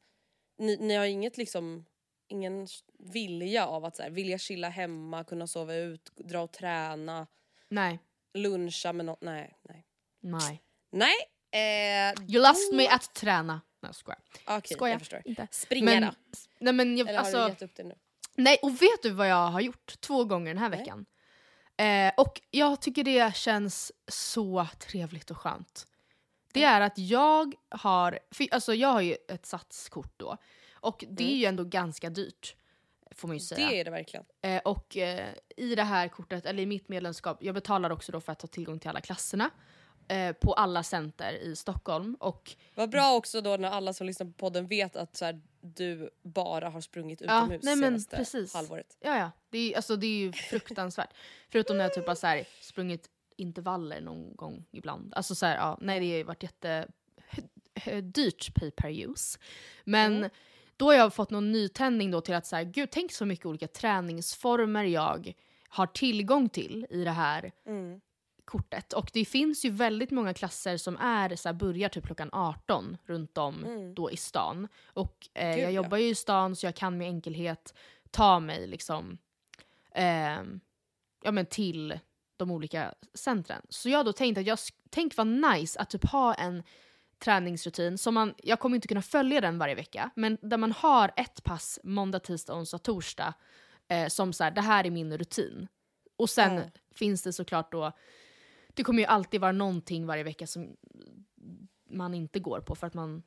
ni, ni har inget liksom ingen vilja av att så här, vilja chilla hemma, kunna sova ut, dra och träna, nej, luncha med något. Nej, nej. nej. Nej! Eh, You lost me at träna. Nej skojar. Okej, Skojar. jag förstår. Inte. Springa Men, då? nej men jag, Eller har alltså, du gett upp det nu? Nej, och vet du vad jag har gjort två gånger den här Nej. veckan? Eh, och jag tycker det känns så trevligt och skönt. Det är att jag har, för, alltså jag har ju ett satskort då, och det är ju ändå ganska dyrt. Får man ju säga. Det är det verkligen. Eh, och eh, i det här kortet, eller i mitt medlemskap, jag betalar också då för att ha tillgång till alla klasserna. Eh, på alla center i Stockholm. Och Vad bra också då när alla som lyssnar på podden vet att så här, du bara har sprungit Ja, utomhus nej men senaste precis. halvåret. Ja, ja. Det är, alltså, det är ju fruktansvärt. Förutom när jag typ har så här, sprungit intervaller någon gång ibland. Alltså så här, ja, nej det har ju varit jätte dyrt pay per use. Men Mm. då har jag fått någon nytändning då till att så här, gud tänk så mycket olika träningsformer jag har tillgång till i det här Mm. Kortet. Och det finns ju väldigt många klasser som är, så här, börjar typ klockan 18 runt om Mm. då i stan. Och eh, jag ja. jobbar ju i stan så jag kan med enkelhet ta mig liksom ehm, ja, men till de olika centren. Så jag då tänkt att jag tänk vad nice att typ ha en träningsrutin som man, jag kommer inte kunna följa den varje vecka, men där man har ett pass måndag, tisdag, onsdag, torsdag eh, som så här, det här är min rutin. Och sen Ja. finns det såklart då, det kommer ju alltid vara någonting varje vecka som man inte går på för att man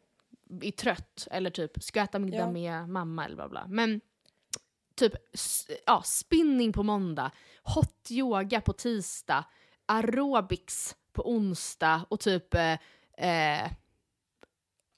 är trött eller typ ska äta middag Ja. med mamma eller bla bla. Men typ ja, spinning på måndag, hot yoga på tisdag, aerobics på onsdag och typ eh, eh,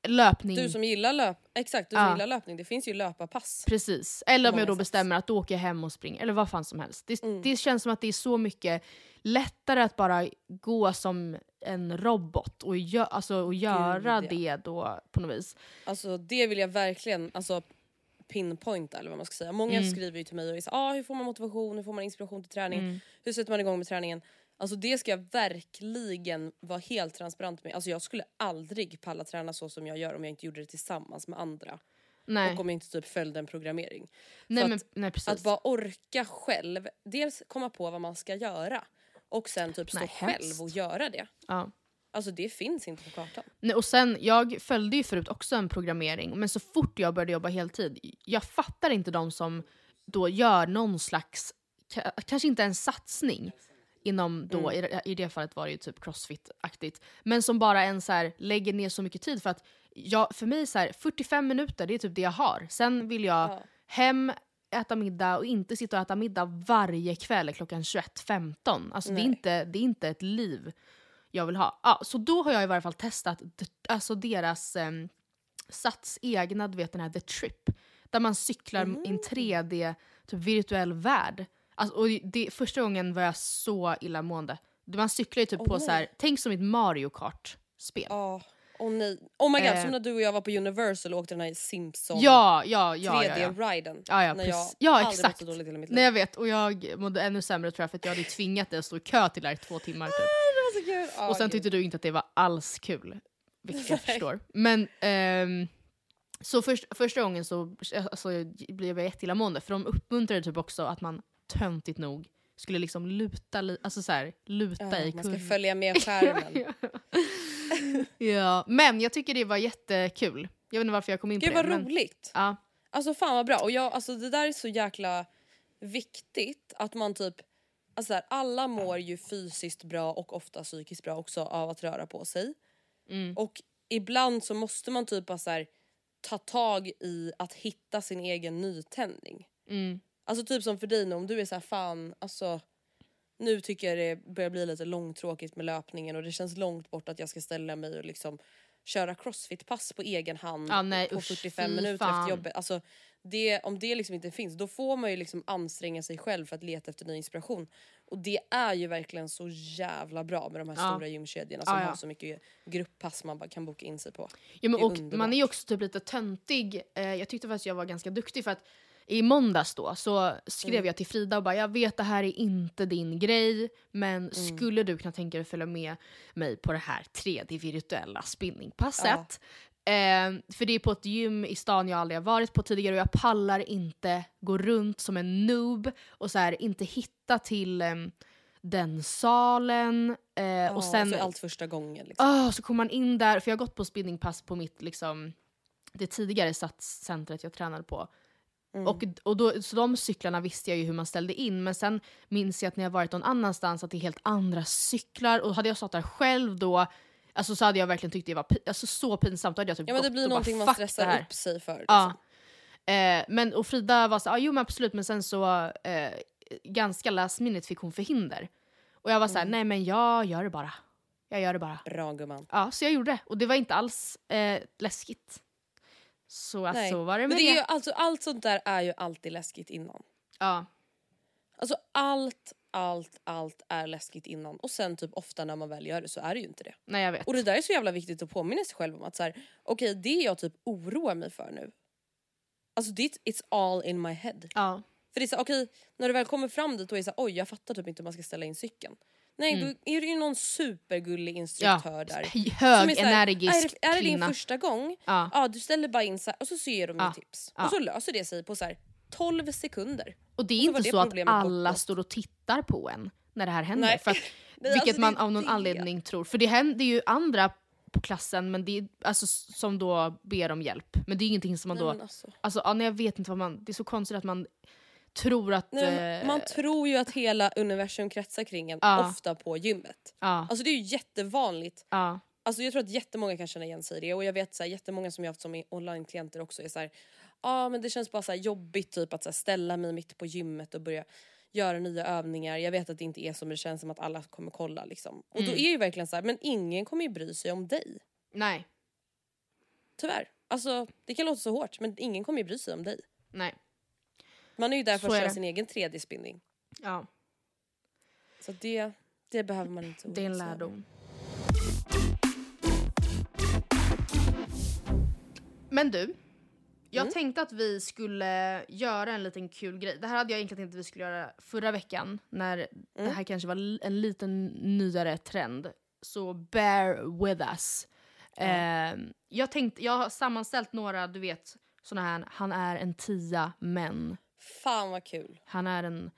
löpning. Du som gillar löp, exakt, du som Ja. gillar löpning, det finns ju löparpass. Precis. Eller om jag då sätt. bestämmer att då åker jag hem och springer, eller vad fan som helst. Det, Mm. det känns som att det är så mycket lättare att bara gå som en robot och, gö alltså, och göra ja. det då på något vis. Alltså det vill jag verkligen alltså, pinpointa eller vad man ska säga. Många Mm. skriver ju till mig och så, ah, hur får man motivation, hur får man inspiration till träning, Mm. hur sätter man igång med träningen? Alltså det ska jag verkligen vara helt transparent med. Alltså jag skulle aldrig palla träna så som jag gör om jag inte gjorde det tillsammans med andra. Nej, Och om jag inte typ följde en programmering. nej, för men, att- nej. Att bara orka själv, dels komma på vad man ska göra och sen typ stå Nej, själv och göra det. ja. Alltså det finns inte på kartan. Nej, och sen, jag följde ju förut också en programmering, men så fort jag började jobba heltid, jag fattar inte de som då gör någon slags, ka- kanske inte en satsning, inom då, i, det- i det fallet var det ju typ crossfit-aktigt, men som bara en så här, lägger ner så mycket tid för att jag, för mig så här, 45 minuter det är typ det jag har. Sen vill jag Ja. hem, äta middag och inte sitta och äta middag varje kväll klockan 21.15. Alltså det är, inte, det är inte ett liv jag vill ha. Ja, så då har jag i varje fall testat alltså deras um, Sats egna, du vet den här The Trip. Där man cyklar i en 3D typ virtuell värld. Alltså, och det, första gången var jag så illamående. Man cyklar ju typ Åh, på nej. så här, tänk som ett Mario Kart-spel. Ja, åh nej. Oh my god, Eh. som när du och jag var på Universal och åkte den här Simpson Ja, ja, ja. ja, ja. 3D-riden. Ja, ja, när jag. Ja, exakt. mått så dåligt i hela mitt liv. Nej jag vet, och jag mådde ännu sämre tror jag för att jag hade tvingat dig att stå i kö till det här i två timmar. Typ. Det var så kul. Ja, och sen gud. tyckte du inte att det var alls kul. Vilket jag [LAUGHS] förstår. Men ehm, så först, första gången så alltså, blev jag jätteillamående för de uppmuntrade typ också att man töntigt nog skulle liksom luta, li- alltså så här, luta ja, i man ska kurvan. följa med [LAUGHS] skärmen. ja, men jag tycker det var jättekul. Jag vet inte varför jag kom in Gud på vad det. Men, roligt. ja, Alltså fan vad bra. Och jag, alltså, det där är så jäkla viktigt att man typ Alltså så här, alla mår ju fysiskt bra och ofta psykiskt bra också av att röra på sig. mm, Och ibland så måste man typ bara så här, ta tag i att hitta sin egen nytändning. mm, Alltså typ som för dig nu, om du är så här fan, alltså nu tycker jag det börjar bli lite långtråkigt med löpningen och det känns långt bort att jag ska ställa mig och liksom köra crossfit-pass på egen hand Ja, nej, på usch, 45 fy minuter fan. efter jobbet. Alltså, det, om det liksom inte finns, då får man ju liksom anstränga sig själv för att leta efter ny inspiration. Och det är ju verkligen så jävla bra med de här Ja. stora gymkedjorna som Ja, ja. har så mycket grupppass man bara kan boka in sig på. Ja, men, och man är ju också typ lite töntig. Eh, jag tyckte faktiskt jag var ganska duktig för att i måndags då så skrev Mm. jag till Frida och bara jag vet det här är inte din grej men Mm. skulle du kunna tänka dig att följa med mig på det här tredje virtuella spinningpasset? Eh, för det är på ett gym i stan jag aldrig har varit på tidigare och jag pallar inte gå runt som en noob och så här, inte hitta till em, den salen. Eh, Ja, och sen så är allt första gången. Liksom. Ah, så kommer man in där, för jag har gått på spinningpass på mitt liksom, det tidigare satscentret jag tränade på. Mm. Och, och då, så de cyklarna visste jag ju hur man ställde in, men sen minns jag att när jag varit någon annanstans att det är helt andra cyklar. Och hade jag stått där själv då, alltså, så hade jag verkligen tyckt det var alltså, så pinsamt. Då hade jag typ Ja men det blir och bara, någonting man "Fuck det stressar här." upp sig för. Liksom. Ja. Eh, men, och Frida var så ah, jo men absolut, men sen så eh, ganska last minute fick hon förhinder. Och jag var såhär, Mm. nej men jag gör det bara. Jag gör det bara. Bra gumman. Ja, så jag gjorde det. Och det var inte alls eh, läskigt. Så Nej. så var det Men med det det. är ju, alltså, allt sånt där är ju alltid läskigt innan. Ja. Alltså allt, allt, allt är läskigt innan. Och sen typ ofta när man väl gör det så är det ju inte det. Nej jag vet. Och det där är så jävla viktigt att påminna sig själv om att så här, okej det jag typ oroar mig för nu. Alltså det, it's all in my head. Ja. För det är så okej när du väl kommer fram dit och är så här, oj jag fattar typ inte hur man ska ställa in cykeln. Nej Mm. då är det ju någon supergullig instruktör där. H- [LAUGHS] som är Hög, så här, energisk är det, är det din första gång? Ja. Ja du ställer bara in så här, och så ser de Ja. tips. Ja. Och så löser det sig på så här 12 sekunder. Och det är Och så inte det så att alla bortblåst. står och tittar på en när det här händer. Nej. För att, [LAUGHS] Nej, vilket alltså, man är av någon det. anledning tror. För det händer ju andra på klassen men det är, alltså, som då ber om hjälp. Men det är ingenting som man Nej, då... alltså. Alltså, ja, jag vet inte vad man... Det är så konstigt att man tror att... Nej, eh, man tror ju att hela universum kretsar kring en, Ja. ofta på gymmet. ja, Alltså det är ju jättevanligt. ja, Alltså jag tror att jättemånga kan känna igen sig i det och jag vet så här, jättemånga som jag haft som online-klienter också är så här, ja men det känns bara så här jobbigt typ att så ställa mig mitt på gymmet och börja göra nya övningar. Jag vet att det inte är som det känns som att alla kommer kolla liksom. Och Mm. då är ju verkligen så här, men ingen kommer ju bry sig om dig. nej, Tyvärr. Alltså det kan låta så hårt men ingen kommer ju bry sig om dig. nej. Man är ju där för att köra det. sin egen 3D-spinning. Ja, Så det, det behöver man inte det är en lärdom. Men du, jag Mm. tänkte att vi skulle göra en liten kul grej. Det här hade jag egentligen tänkt att vi skulle göra förra veckan när det Mm. här kanske var en liten nyare trend. Så bear with us. Eh, jag, tänkte, jag har sammanställt några, du vet, såna här, han är en tia men. Fan vad kul. Han är en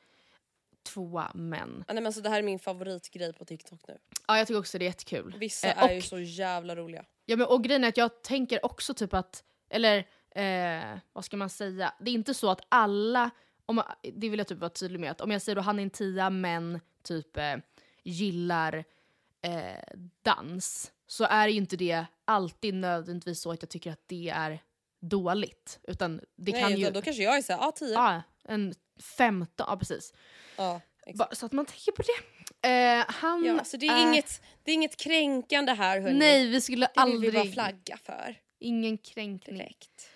tvåa men. Ja, nej, men alltså, det här är min favoritgrej på TikTok nu. Ja, jag tycker också det är jättekul. Vissa Eh, är ju och- så jävla roliga. Ja, men, och grejen är att jag tänker också typ att, eller eh, vad ska man säga, det är inte så att alla, om det vill jag typ vara tydlig med, att om jag säger då han är en tia men typ eh, gillar eh, dans, så är ju inte det alltid nödvändigtvis så att jag tycker att det är dåligt. Utan det Nej, kan utan ju... Då kanske jag är såhär, ja 10. Ja, en 15, ja precis. Ja, exakt. Så att man tänker på det. Eh, han Ja, så det är, inget, det är inget kränkande här hörni. Nej, vi skulle det vill aldrig... vi bara flagga för. Ingen kränkning. Direkt.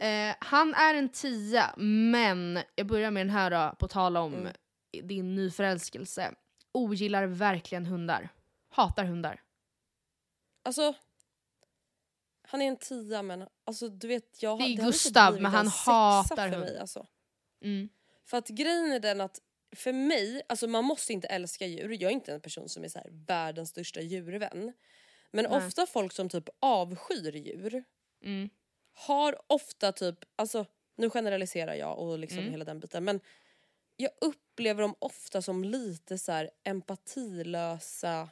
Eh, han är en tia, men jag börjar med den här då, på tal om Mm. din nyförälskelse. Ogillar verkligen hundar. Hatar hundar. Alltså, han är en tia men alltså du vet jag Det är lite Gustav, men en han hatar för mig alltså. Mm. För att grejen är den att för mig, alltså man måste inte älska djur. Jag är inte en person som är så här världens största djurvän. Men Nej. ofta folk som typ avskyr djur Mm. har ofta typ, alltså nu generaliserar jag och liksom Mm. hela den biten men jag upplever dem ofta som lite så här empatilösa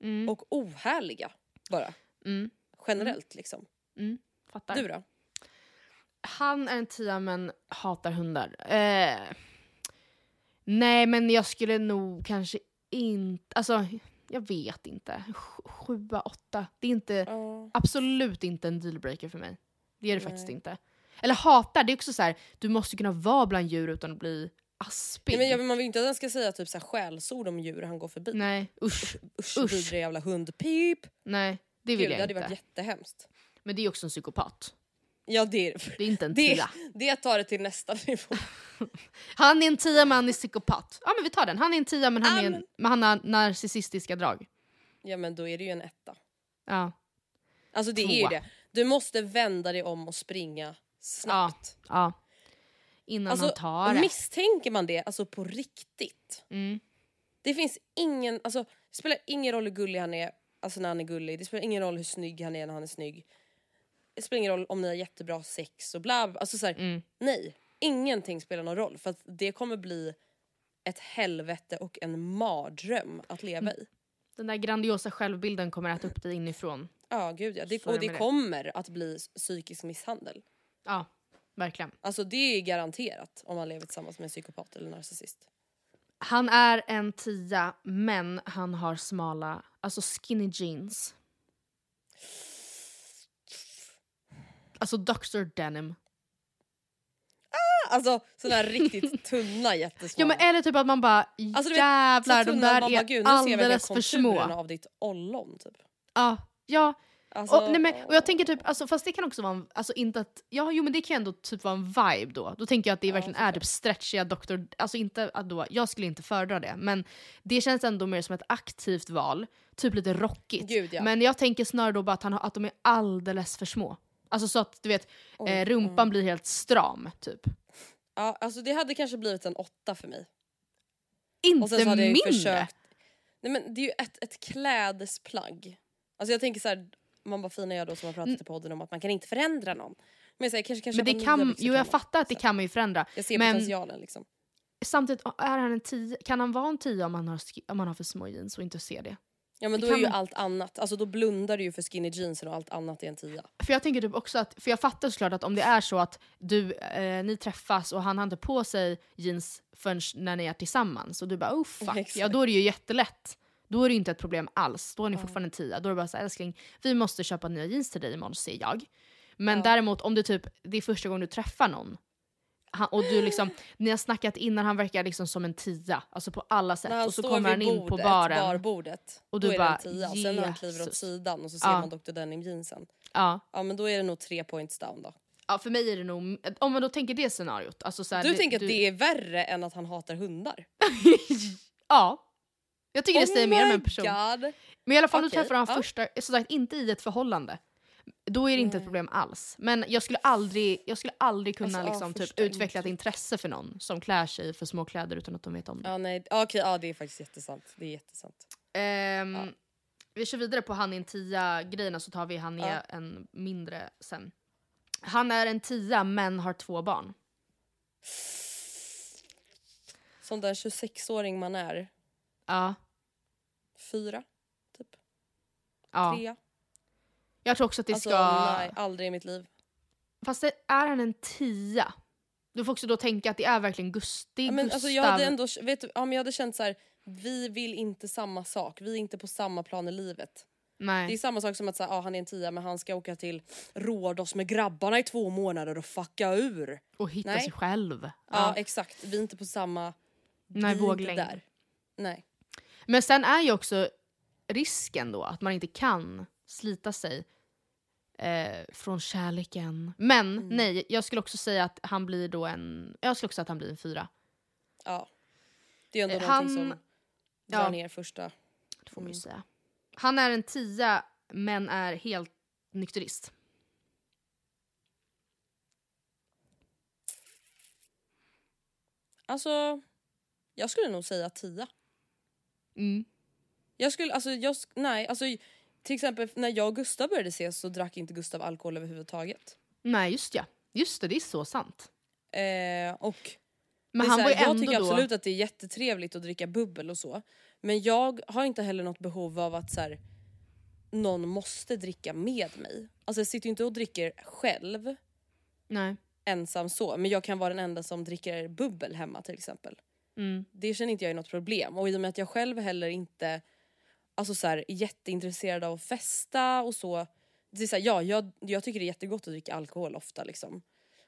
Mm. och ohärliga bara. Mm. Generellt liksom. Mm. Fattar. Du då? Han är en tia men hatar hundar. Eh, nej men jag skulle nog kanske inte, alltså jag vet inte. Sj- Sjua, åtta. Det är inte, Ja. absolut inte en dealbreaker för mig. Det är det Nej. faktiskt inte. Eller hatar, det är också så här, du måste kunna vara bland djur utan att bli aspig. Nej, men jag, man vill inte att den ska säga typ så här skällsord om djur han går förbi. Nej, usch. Usch, Usch. vidriga jävla hund. Pip! Nej, det vill Gud, det jag hade inte. varit jättehemskt. Men det är också en psykopat. Ja det är Det är inte en det. tia. Det tar det till nästa nivå. [LAUGHS] Han är en tia men han är psykopat. Ja men vi tar den. Han är en tia men han, är en, men han har narcissistiska drag. Ja men då är det ju en etta. Ja. Alltså det är ju det. Du måste vända dig om och springa snabbt. Ja. innan Alltså, han tar det. misstänker man det alltså på riktigt? Mm. Det finns ingen, alltså det spelar ingen roll hur gullig han är, alltså när han är gullig. Det spelar ingen roll hur snygg han är när han är snygg. Det spelar ingen roll om ni har jättebra sex och bla bla. Alltså så här, Mm. nej. Ingenting spelar någon roll för att det kommer bli ett helvete och en mardröm att leva Mm. i. Den där grandiosa självbilden kommer att äta upp dig inifrån. Ja gud ja. Det, och det. kommer att bli psykisk misshandel. Ja, verkligen. Alltså det är garanterat om man lever tillsammans med en psykopat eller narcissist. Han är en tia, men han har smala, alltså skinny jeans. Alltså Dr. Denim. Alltså såna här riktigt [LAUGHS] tunna jättesmå. Ja men eller typ att man bara Alltså, vet, jävlar de där man bara, är gud, nu ser jag alldeles för små. konturerna av ditt ollon typ. Ja, ja. Alltså, och, nej, men, och jag tänker typ, alltså, fast det kan också vara en, alltså inte att, ja jo men det kan ändå typ vara en vibe då. Då tänker jag att det verkligen är typ stretchiga doktor, alltså inte att då, jag skulle inte föredra det. Men det känns ändå mer som ett aktivt val, typ lite rockigt. Gud, ja. Men jag tänker snarare då bara att, han, att de är alldeles för små. Alltså så att du vet, Oj, eh, rumpan blir helt stram typ. Ja, alltså det hade kanske blivit en åtta för mig. Inte mindre! försökt... Nej men det är ju ett, ett klädesplagg. Alltså jag tänker så här, man bara fina jag då som har pratat i podden om att man kan inte förändra någon. Men jag säger, kanske, kanske Men det kan, jo jag fattar att det kan man ju förändra. Jag ser men potentialen liksom. samtidigt, är han en tia, kan han vara en tia om han har, om han har för små jeans och inte ser det? Ja men det då är ju man- allt annat, alltså då blundar du ju för skinny jeansen och allt annat är en tia. För jag tänker typ också att, för jag fattar såklart att om det är så att du, eh, ni träffas och han har inte på sig jeans förrän när ni är tillsammans och du bara oh fuck, [LAUGHS] Exakt. ja då är det ju jättelätt. Då är det inte ett problem alls, då är ni fortfarande en tia. Då är det bara så här, älskling, vi måste köpa nya jeans till dig imorgon säger jag. Men Ja. däremot om det typ, det är första gången du träffar någon han, och du liksom, ni har snackat innan, han verkar liksom som en tia, alltså på alla sätt. Och så kommer han in på bordet, baren. barbordet, och då du är bara, det en tia. Och sen när han kliver åt Jesus. sidan och så ser Ja. man Dr Denim jeansen. Ja. Ja men då är det nog tre points down då. ja, för mig är det nog, om man då tänker det scenariot. Alltså så här, Du tänker att det är värre än att han hatar hundar? [LAUGHS] Ja. Jag tycker det Oh säger mer om en person. God. Men i alla fall, Okej, du träffar han ja. första, som sagt inte i ett förhållande. Då är det inte ett problem alls. Men jag skulle aldrig, jag skulle aldrig kunna Alltså, ja, liksom, typ, utveckla ett intresse för någon som klär sig för små kläder utan att de vet om det. Ja nej, ja, okej ja det är faktiskt jättesant. Det är jättesant. Ehm, Vi kör vidare på han är en tia grejerna så tar vi han är Ja. en mindre sen. Han är en tia men har två barn. Som den 26-åring man är. Ja. Fyra, typ. ja. Trea. Jag tror också att det Alltså ska... nej, aldrig i mitt liv. Fast det, är han en tia? Du får också då tänka att det är verkligen Gust det är Ja, men Gustav. alltså, jag hade ändå, vet du, ja, men jag hade känt så här. vi vill inte samma sak. Vi är inte på samma plan i livet. Nej. Det är samma sak som att så här, ja, han är en tia men han ska åka till Rhodos med grabbarna i två månader och fucka ur. Och hitta Nej. sig själv. Ja. exakt, vi är inte på samma... Nej, våglängd. där. Nej. Men sen är ju också risken då att man inte kan slita sig eh, från kärleken. Men Mm. nej, jag skulle också säga att han blir då en... Jag skulle också säga att han blir en fyra. Ja. Det är ändå Eh, han- som drar ja. ner första... Det får man ju säga. Han är en tia men är helt nykterist. Alltså, jag skulle nog säga tia. Mm. Jag skulle, alltså, jag, nej, alltså till exempel när jag och Gustav började ses så drack inte Gustav alkohol överhuvudtaget. Nej, just ja. Just det, det är så sant. Eh, och Men han var här, ju jag tycker då... absolut att det är jättetrevligt att dricka bubbel och så. Men jag har inte heller något behov av att så här, någon måste dricka med mig. Alltså jag sitter ju inte och dricker själv Nej. ensam så. Men jag kan vara den enda som dricker bubbel hemma till exempel. Mm. Det känner inte jag är något problem. Och i och med att jag själv heller inte alltså så här, är jätteintresserad av att festa och så. Det är så här, ja, jag, jag tycker det är jättegott att dricka alkohol ofta liksom.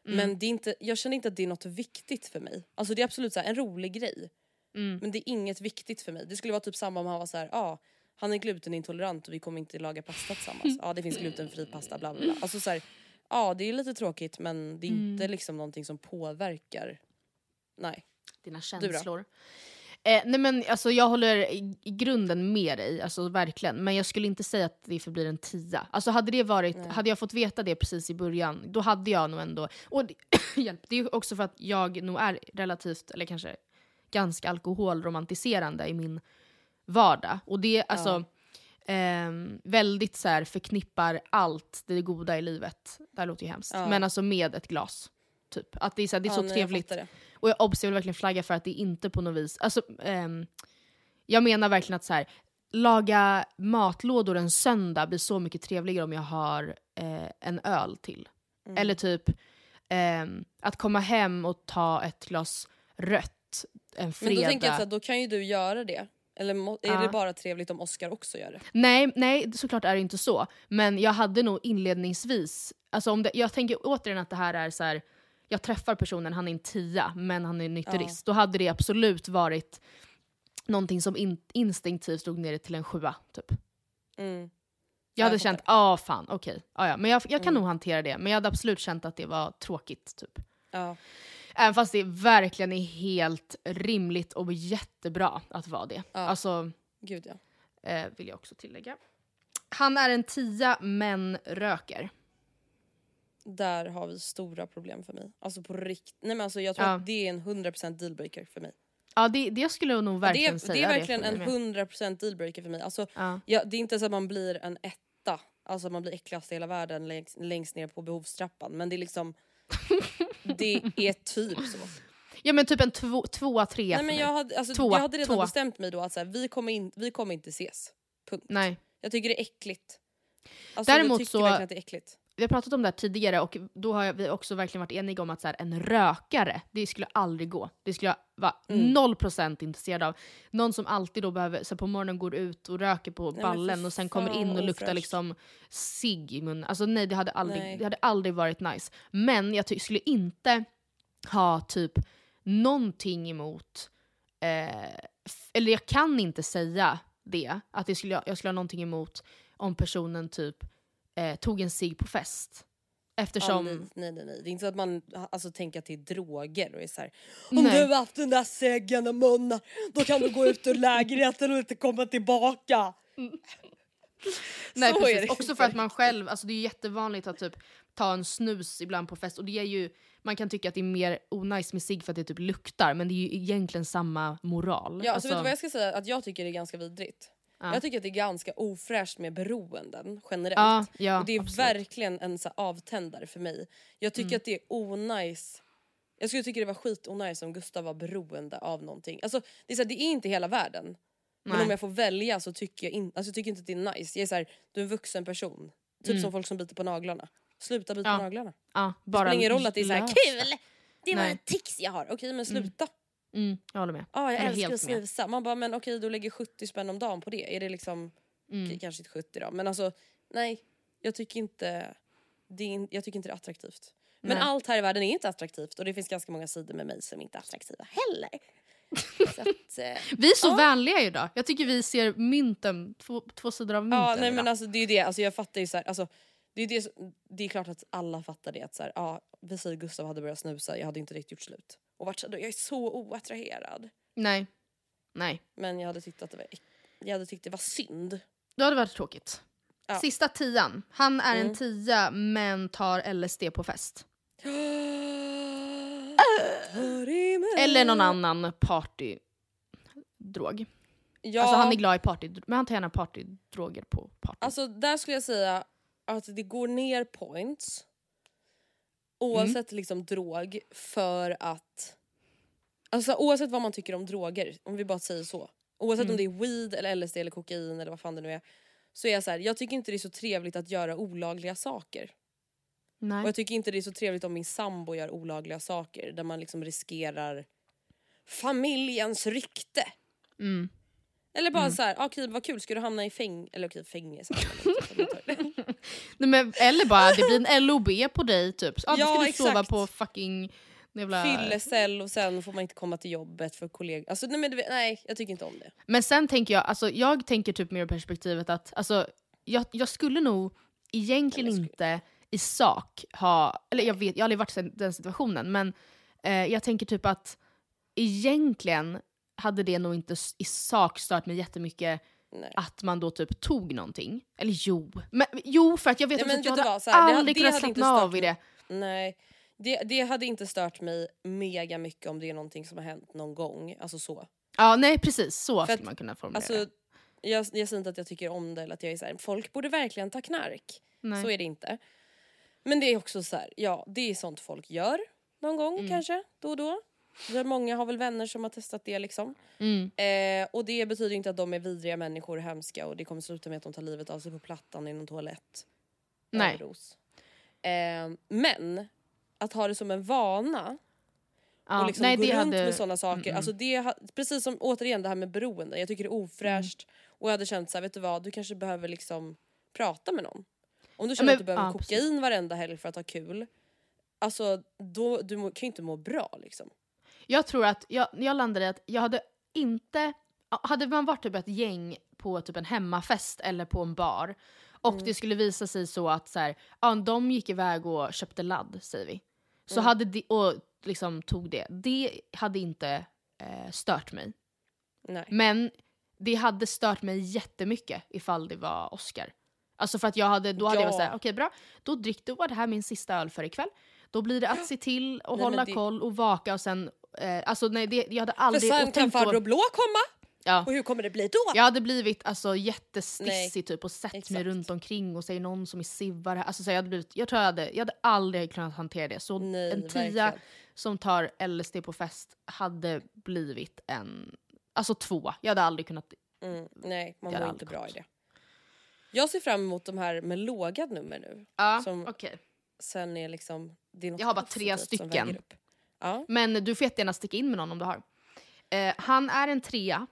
Mm. Men det är inte, jag känner inte att det är något viktigt för mig. Alltså det är absolut så här, en rolig grej. Mm. Men det är inget viktigt för mig. Det skulle vara typ samma om han var så här, ja ah, han är glutenintolerant och vi kommer inte laga pasta tillsammans. Ja ah, det finns glutenfri pasta bla bla bla. Alltså så här, ja det är lite tråkigt men det är Mm. inte liksom någonting som påverkar. Nej. Dina känslor. Eh, nej men alltså jag håller i, grunden med dig, alltså verkligen. Men jag skulle inte säga att det förblir en tia. Alltså hade det varit, hade jag fått veta det precis i början, då hade jag nog ändå... Och det, [CLEARS THROAT] hjälp, det är också för att jag nog är relativt, eller kanske ganska alkoholromantiserande i min vardag. Och det, alltså... ehm, väldigt så här, förknippar allt det goda i livet, det här låter ju hemskt, Ja. men alltså med ett glas. Typ. Att det är så, här, det är Ja, så nej, trevligt. Och jag, obs, jag vill verkligen flagga för att det inte på något vis... Alltså, ehm, jag menar verkligen att så här, laga matlådor en söndag blir så mycket trevligare om jag har eh, en öl till. Mm. Eller typ ehm, att komma hem och ta ett glas rött en Men fredag. då tänker jag här, då kan ju du göra det. Eller är det bara trevligt om Oscar också gör det? Nej, nej, såklart är det inte så. Men jag hade nog inledningsvis... Alltså om det, jag tänker återigen att det här är så här... Jag träffar personen, han är en tia, men han är nykterist. Då hade det absolut varit någonting som in, instinktivt drog ner det till en sjua. Typ. Mm. Jag hade jag känt, ja ah, fan, okej. Ah, ja. Men jag, jag kan Mm. nog hantera det. Men jag hade absolut känt att det var tråkigt. Typ. Ja. Även fast det verkligen är helt rimligt och jättebra att vara det. Ja. Alltså, Gud ja. eh, vill jag också tillägga. Han är en tia men röker. Där har vi stora problem för mig. Alltså på riktigt. Nej men alltså jag tror Ja. att det är en 100% dealbreaker för mig. Ja, det, det skulle jag nog det, verkligen är, säga. det är verkligen för en mig med. 100% dealbreaker för mig. Alltså, Ja. ja, det är inte så att man blir en etta. Alltså man blir äckligast i hela världen längst, längst ner på behovstrappan. Men det är liksom... [LAUGHS] det är typ så. ja, men typ en två, tvåa, trea Nej, men jag, hade, alltså, Tvåa, jag hade redan tvåa. bestämt mig då att så här, vi, kommer in, vi kommer inte ses. Punkt. Nej. Jag tycker det är äckligt. Alltså, Däremot jag tycker så- verkligen att det är äckligt. Vi har pratat om det här tidigare och då har vi också verkligen varit eniga om att så här, en rökare, det skulle aldrig gå. Det skulle jag vara Mm. noll procent intresserad av. Någon som alltid då behöver, så på morgonen går ut och röker på men ballen och sen kommer in och luktar liksom cigg i munnen. Alltså nej, det hade aldrig, Nej. det hade aldrig varit nice. Men jag skulle inte ha typ någonting emot, eh, eller jag kan inte säga det, att det skulle, jag skulle ha någonting emot om personen typ eh, tog en cigg på fest. Eftersom... Ja, nej, nej, nej, nej. Det är inte så att man alltså, tänker att det är droger och är så här, Om Nej. du har haft den där seggen och munnen då kan du gå ut ur lägenheten och inte komma tillbaka. [LAUGHS] Nej Så är precis, också för att man själv, alltså det är jättevanligt att typ ta en snus ibland på fest och det är ju, man kan tycka att det är mer onajs med cigg för att det typ luktar men det är ju egentligen samma moral. Ja, alltså, vet du vad jag ska säga? Att jag tycker det är ganska vidrigt. Ja. Jag tycker att det är ganska ofräscht med beroenden generellt. Ja, ja, och det är absolut. verkligen en så avtändare för mig. Jag tycker Mm. att det är onajs. Jag skulle tycka det var skitonajs om Gustav var beroende av någonting. Alltså, det, är så här, det är inte hela världen. Men Nej. om jag får välja så tycker jag, in, alltså, jag tycker inte att det är nice. Jag är så här, du är en vuxen person. Typ Mm. som folk som biter på naglarna. Sluta bita Ja, på naglarna. Ja, Det bara spelar ingen roll att det är så här, kul! Det var en tics jag har. Okej men sluta. Mm, jag håller med. Ja, jag är älskar helt att snusa. Man bara, men okej du lägger 70 spänn om dagen på det. Är det liksom, Mm. okej, kanske inte 70 då, men alltså nej. Jag tycker inte det är, jag tycker inte det är attraktivt. Men Nej. allt här i världen är inte attraktivt och det finns ganska många sidor med mig som inte är attraktiva heller. [LAUGHS] så att, eh, Vi är så Ja. vänliga idag. Jag tycker vi ser mynten, två, två sidor av mynten ja, nej, idag. men alltså, det är ju det, alltså, jag fattar ju så här, alltså, det, är det, det är klart att alla fattar det. Att så här, ja, vi säger Gustav hade börjat snusa, jag hade inte riktigt gjort slut. Och här, jag är så oattraherad. Nej. Nej. Men jag hade tyckt att det var, jag hade tyckt det var synd. Då hade det varit tråkigt. Ja. Sista tian. Han är Mm. en tia men tar LSD på fest. [GASPS] Eller någon annan partydrog. Ja, Alltså han är glad i party, men han tar gärna partydroger på party. Alltså där skulle jag säga att det går ner points oavsett Mm. liksom drog för att Alltså oavsett vad man tycker om droger, om vi bara säger så. Oavsett Mm. om det är weed eller LSD eller kokain eller vad fan det nu är. Så är jag så här, jag tycker inte det är så trevligt att göra olagliga saker. Och Nej. jag tycker inte det är så trevligt om min sambo gör olagliga saker där man liksom riskerar familjens rykte. Mm. Eller bara så här, okej vad kul, ska du hamna i fäng eller okej, fängelse? [LAUGHS] Nej, men, eller bara det blir en LOB på dig typ. Ja, Ja, ska du sova exakt. på fucking jävla... Fyllecell och sen får man inte komma till jobbet för kollegor. Alltså, nej, men du nej, jag tycker inte om det. Men sen tänker jag, alltså, jag tänker typ mer perspektivet att alltså, jag, jag skulle nog egentligen skulle- inte i sak ha, eller jag vet, jag har aldrig varit i den situationen, men eh, jag tänker typ att egentligen hade det nog inte i sak stört mig jättemycket Nej. att man då typ tog någonting. Eller jo, men, jo för att jag vet men att jag hade så här, aldrig kunnat slappna av i det. Nej, det, det hade inte stört mig mega mycket om det är någonting som har hänt någon gång. Alltså så. Ja nej precis, så skulle att, man kunna formulera Alltså, det. jag, jag säger inte att jag tycker om det eller att jag är så här, folk borde verkligen ta knark. Nej. Så är det inte. Men det är också så här, ja det är sånt folk gör någon gång Mm. kanske, då och då. Många har väl vänner som har testat det liksom. Mm. Eh, och det betyder inte att de är vidriga människor hemska och det kommer sluta med att de tar livet av sig på plattan i någon toalett. Nej. Överdos. Eh, men att ha det som en vana Ja, och liksom nej, gå runt hade- med sådana saker. Mm, Alltså det, precis som återigen det här med beroende. Jag tycker det är ofräscht och jag hade känt så här, vet du vad, du kanske behöver liksom prata med någon. Om du känner men- att du behöver ja, kokain varenda helg för att ha kul. Alltså då, du må, kan ju inte må bra liksom. Jag tror att jag, jag landade i att jag hade inte... ja, Hade man varit typ ett gäng på typ en hemmafest eller på en bar och Mm. det skulle visa sig så att så här, ja, de gick iväg och köpte ladd, säger vi. Så Mm. hade de, och liksom tog det. Det hade inte eh, stört mig. Nej. Men det hade stört mig jättemycket ifall det var Oscar. Alltså för att jag hade, då hade jag varit Ja. såhär, okej bra, då drick då var det här min sista öl för ikväll. Då blir det att se till och Nej, hålla det- koll och vaka och sen, eh, alltså nej det, jag hade För aldrig... sen och kan farbror blå komma ja, och hur kommer det bli då? jag hade blivit alltså jättestissig typ och sett mig exakt. runt omkring och säger någon som är sivare. Alltså, så jag, hade blivit, jag tror jag hade, jag hade aldrig kunnat hantera det. Så Nej, en tia verkligen. som tar LSD på fest hade blivit en, alltså två. Jag hade aldrig kunnat Mm, nej, man mår inte bra i gått. det. Jag ser fram emot de här med låga nummer nu. Ja, Som okej. sen är liksom... Det är Jag har bara tre stycken. Ja. Men du får jättegärna sticka in med någon om du har. Eh, han är en trea.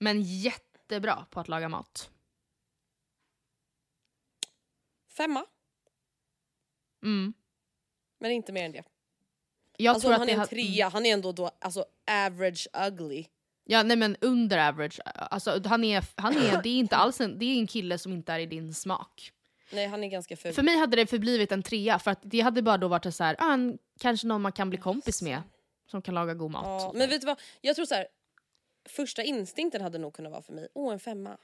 Men jättebra på att laga mat. Femma, Mm. men inte mer än det. Jag alltså tror att han är en trea, han är ändå då alltså average ugly. Ja nej men under average. Alltså, han är, han är, [LAUGHS] det är inte alls en, det är en kille som inte är i din smak. Nej han är ganska ful. För mig hade det förblivit en trea för att det hade bara då varit så här, ah, en, kanske någon man kan bli kompis med. Som kan laga god mat. ja, men vet du vad, jag tror så här. Första instinkten hade nog kunnat vara för mig, åh en femma.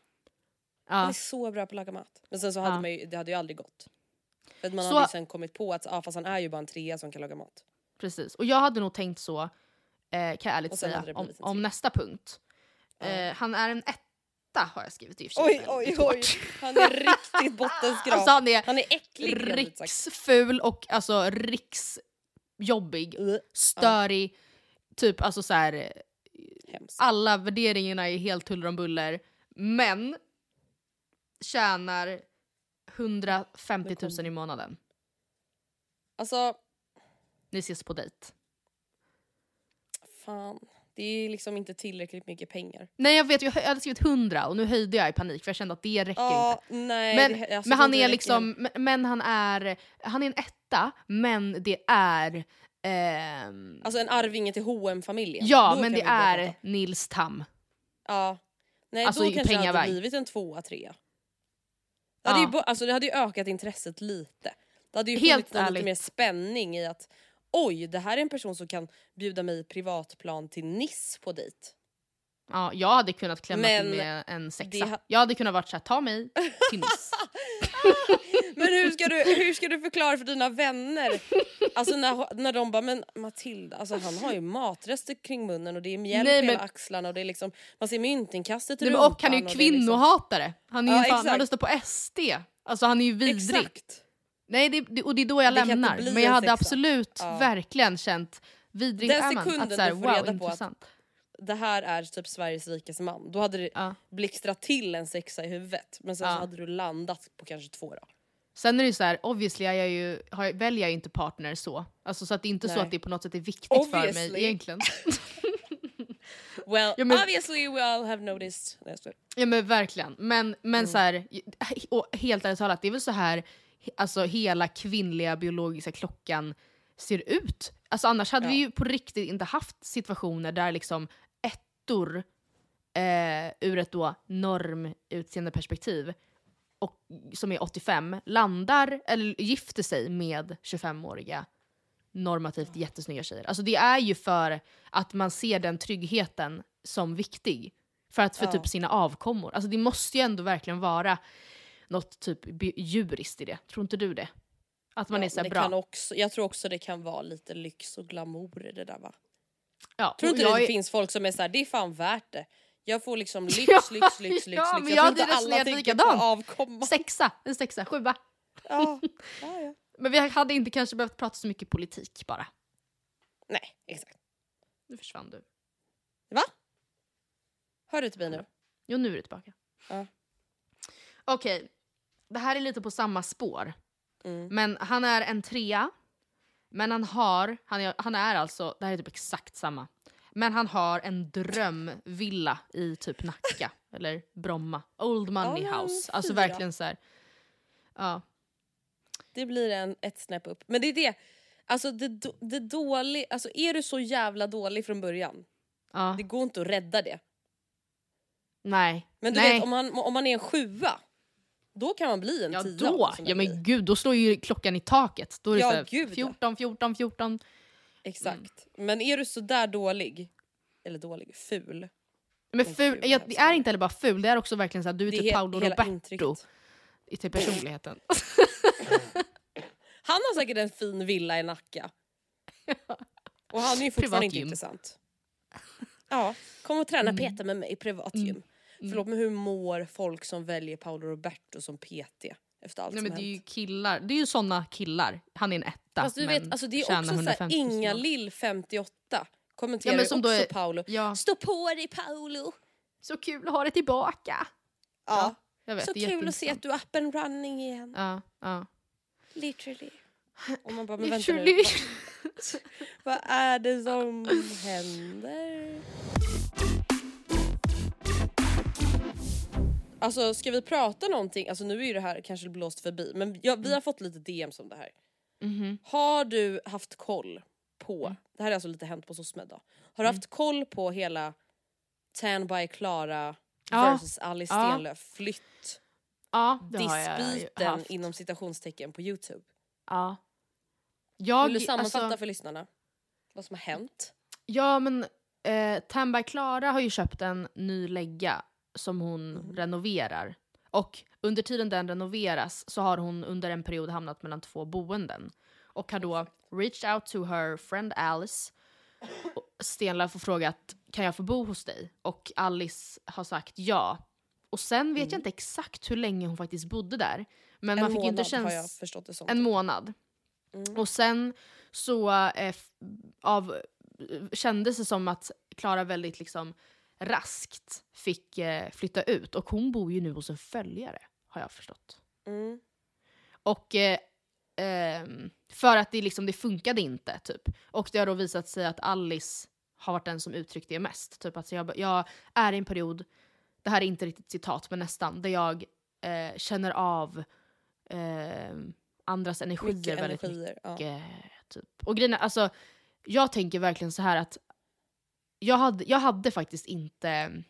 Han ja. är så bra på att laga mat. Men sen så hade Ja. man ju, det hade ju aldrig gått. För man Så- hade ju sen kommit på att ah, fast han är ju bara en trea som kan laga mat. Precis. Och jag hade nog tänkt så, eh, kan jag ärligt säga, om, om nästa punkt. Ja. Eh, han är en etta har jag skrivit i och för sig. Oj oj oj, han är riktigt bottenskrap. Alltså han är han är äcklig riksful och alltså riksjobbig, störig, typ alltså så här. alla värderingarna är helt huller om buller. Men tjänar 150 000 i månaden. Alltså Ni ses på dejt. fan, det är liksom inte tillräckligt mycket pengar. Nej jag vet, jag hade skrivit 100 och nu höjde jag i panik för jag kände att det räcker Ja, inte. nej, Men, det, alltså, men han är liksom, men, han är, han är en etta, men det är... ehm, Alltså en arvinge till hm familjen ja, men det är Nils Tam. Ja. Nej Alltså, då kanske det hade blivit en tvåa, trea. Det hade, Ja. ju, alltså, det hade ju ökat intresset lite. Det hade ju Helt funnits lite mer spänning i att oj, det här är en person som kan bjuda mig privatplan till Niss på dejt. Ja, jag hade kunnat klämma Men till med en sexa. ha- Jag hade kunnat varit såhär, ta mig till Nice. [LAUGHS] Men hur ska, du, hur ska du förklara för dina vänner? Alltså när, när de bara, men Matilda, alltså han har ju matrester kring munnen och det är mjälk Nej, på hela men- axlarna och det är liksom, man ser myntinkastet i men, och han är ju rumpan liksom- kvinnohatare. Han är ju Ja, fan, han röstar på SD. Alltså han är ju vidrig. Exakt. Nej, det, det, och det är då jag Det lämnar. Men jag hade sexa. absolut Ja. verkligen känt vidrig Den är man. sekunden Att så här, du får wow, reda på att- intressant. Det här är typ Sveriges rikaste man. Då hade det Ja. blixtrat till en sexa i huvudet men sen Ja. så hade du landat på kanske två då. Sen är det ju så här, obviously jag ju, har, väljer jag ju inte partner så. Alltså, så att det är inte så Nej. att det på något sätt är viktigt för Obviously. mig egentligen. [LAUGHS] Well, Ja, men- obviously we all have noticed. Ja men verkligen. Men, men Mm. så här, och helt ärligt talat, det är väl så här alltså, hela kvinnliga biologiska klockan ser ut. Alltså, annars hade Ja. vi ju på riktigt inte haft situationer där liksom ettor eh, ur ett då normutseendeperspektiv och, som är 85 landar eller gifter sig med 25-åriga normativt jättesnygga tjejer. Alltså det är ju för att man ser den tryggheten som viktig. För att för Ja. typ sina avkommor. Alltså det måste ju ändå verkligen vara något typ djuriskt i det. Tror inte du det? Att man Ja, är så här bra. Kan också, jag tror också det kan vara lite lyx och glamour i det där va? ja, Tror inte det är- finns folk som är såhär, det är fan värt det. Jag får liksom lyx, [LAUGHS] Ja, lyx, lyx, lyx, ja, lyx. men Jag jag inte hade alla resonerat likadant. avkomma. Sexa, en sexa, sjua. Ja, ja, [LAUGHS] ja. Men vi hade inte kanske behövt prata så mycket politik bara. Nej, exakt. Nu försvann du. Va? Hör du till mig nu? Jo, nu är du tillbaka. Ja. Okej, det här är lite på samma spår. Mm. Men han är en trea. Men han har, han är, han är alltså, det här är typ exakt samma. Men han har en drömvilla i typ Nacka, [LAUGHS] eller Bromma. Old Money Ja, House. Alltså fyra. verkligen så här. Ja. Det blir en, ett snäpp upp. Men det är det, alltså det, det dålig, alltså är du så jävla dålig från början, ja. det går inte att rädda det. Nej. Men du Nej. vet om man, om man är en sjua, då kan man bli en Ja tia. då, ja men gud då slår ju klockan i taket. Då är det Ja, så gud, ja. 14, 14, 14. Exakt. Men är du så där dålig, eller dålig, ful. Men ful, ful, ja, det är inte heller bara ful, det är också verkligen så här, du är typ Paolo Roberto i till personligheten. [LAUGHS] [LAUGHS] Han har säkert en fin villa i Nacka. Och han är ju fortfarande inte intressant. Ja, kom och träna Mm. PT med mig i privatgym. Förlåt men hur mår folk som väljer Paolo Roberto som PT efter allt Nej, som men det är ju killar, det är ju såna killar. Han är en etta Fast du vet, alltså det är också såhär, 150 000 Inga. Lill 58 kommenterar Ja, men som också är- Paolo. Ja. Stå på dig Paolo! Så kul att ha det tillbaka! Ja. Jag vet, Så kul att se att du är up and running igen. Ja, ja. Literally. Och man bara, men vänta nu. [LAUGHS] Vad är det som [LAUGHS] händer? Alltså ska vi prata någonting, alltså nu är ju det här kanske blåst förbi men jag, vi har fått lite DMs om det här. Mhm. Har du haft koll på, det här är alltså lite hänt på SOSMED då. Har du haft koll på hela Tan by Klara Ja. versus Alice Ja. Stenlöf flytt Ja, det har jag dispyten inom citationstecken på Youtube? Ja. Jag, Vill du sammanfatta alltså- för lyssnarna vad som har hänt? Ja men eh, Tamba Klara har ju köpt en ny lägga som hon Mm. renoverar. Och under tiden den renoveras så har hon under en period hamnat mellan två boenden. Och har då reached out to her friend Alice. Stenlöf och frågat kan jag få bo hos dig? Och Alice har sagt ja. Och sen vet jag inte exakt hur länge hon faktiskt bodde där. Men Mm. man En fick inte månad käns- har jag förstått det som. En månad. Mm. Och sen så eh, av, kändes det som att Klara väldigt liksom raskt fick eh, flytta ut. Och hon bor ju nu hos en följare, har jag förstått. Mm. Och eh, ehm, för att det, liksom, det funkade inte, typ. Och det har då visat sig att Alice har varit den som uttryckt det mest. Typ att jag, jag är i en period, det här är inte riktigt citat, men nästan, där jag eh, känner av eh, andras energier Mycket väldigt energier. Ja. mycket. Typ. Och grejen alltså, jag tänker verkligen så här att jag hade, jag hade faktiskt inte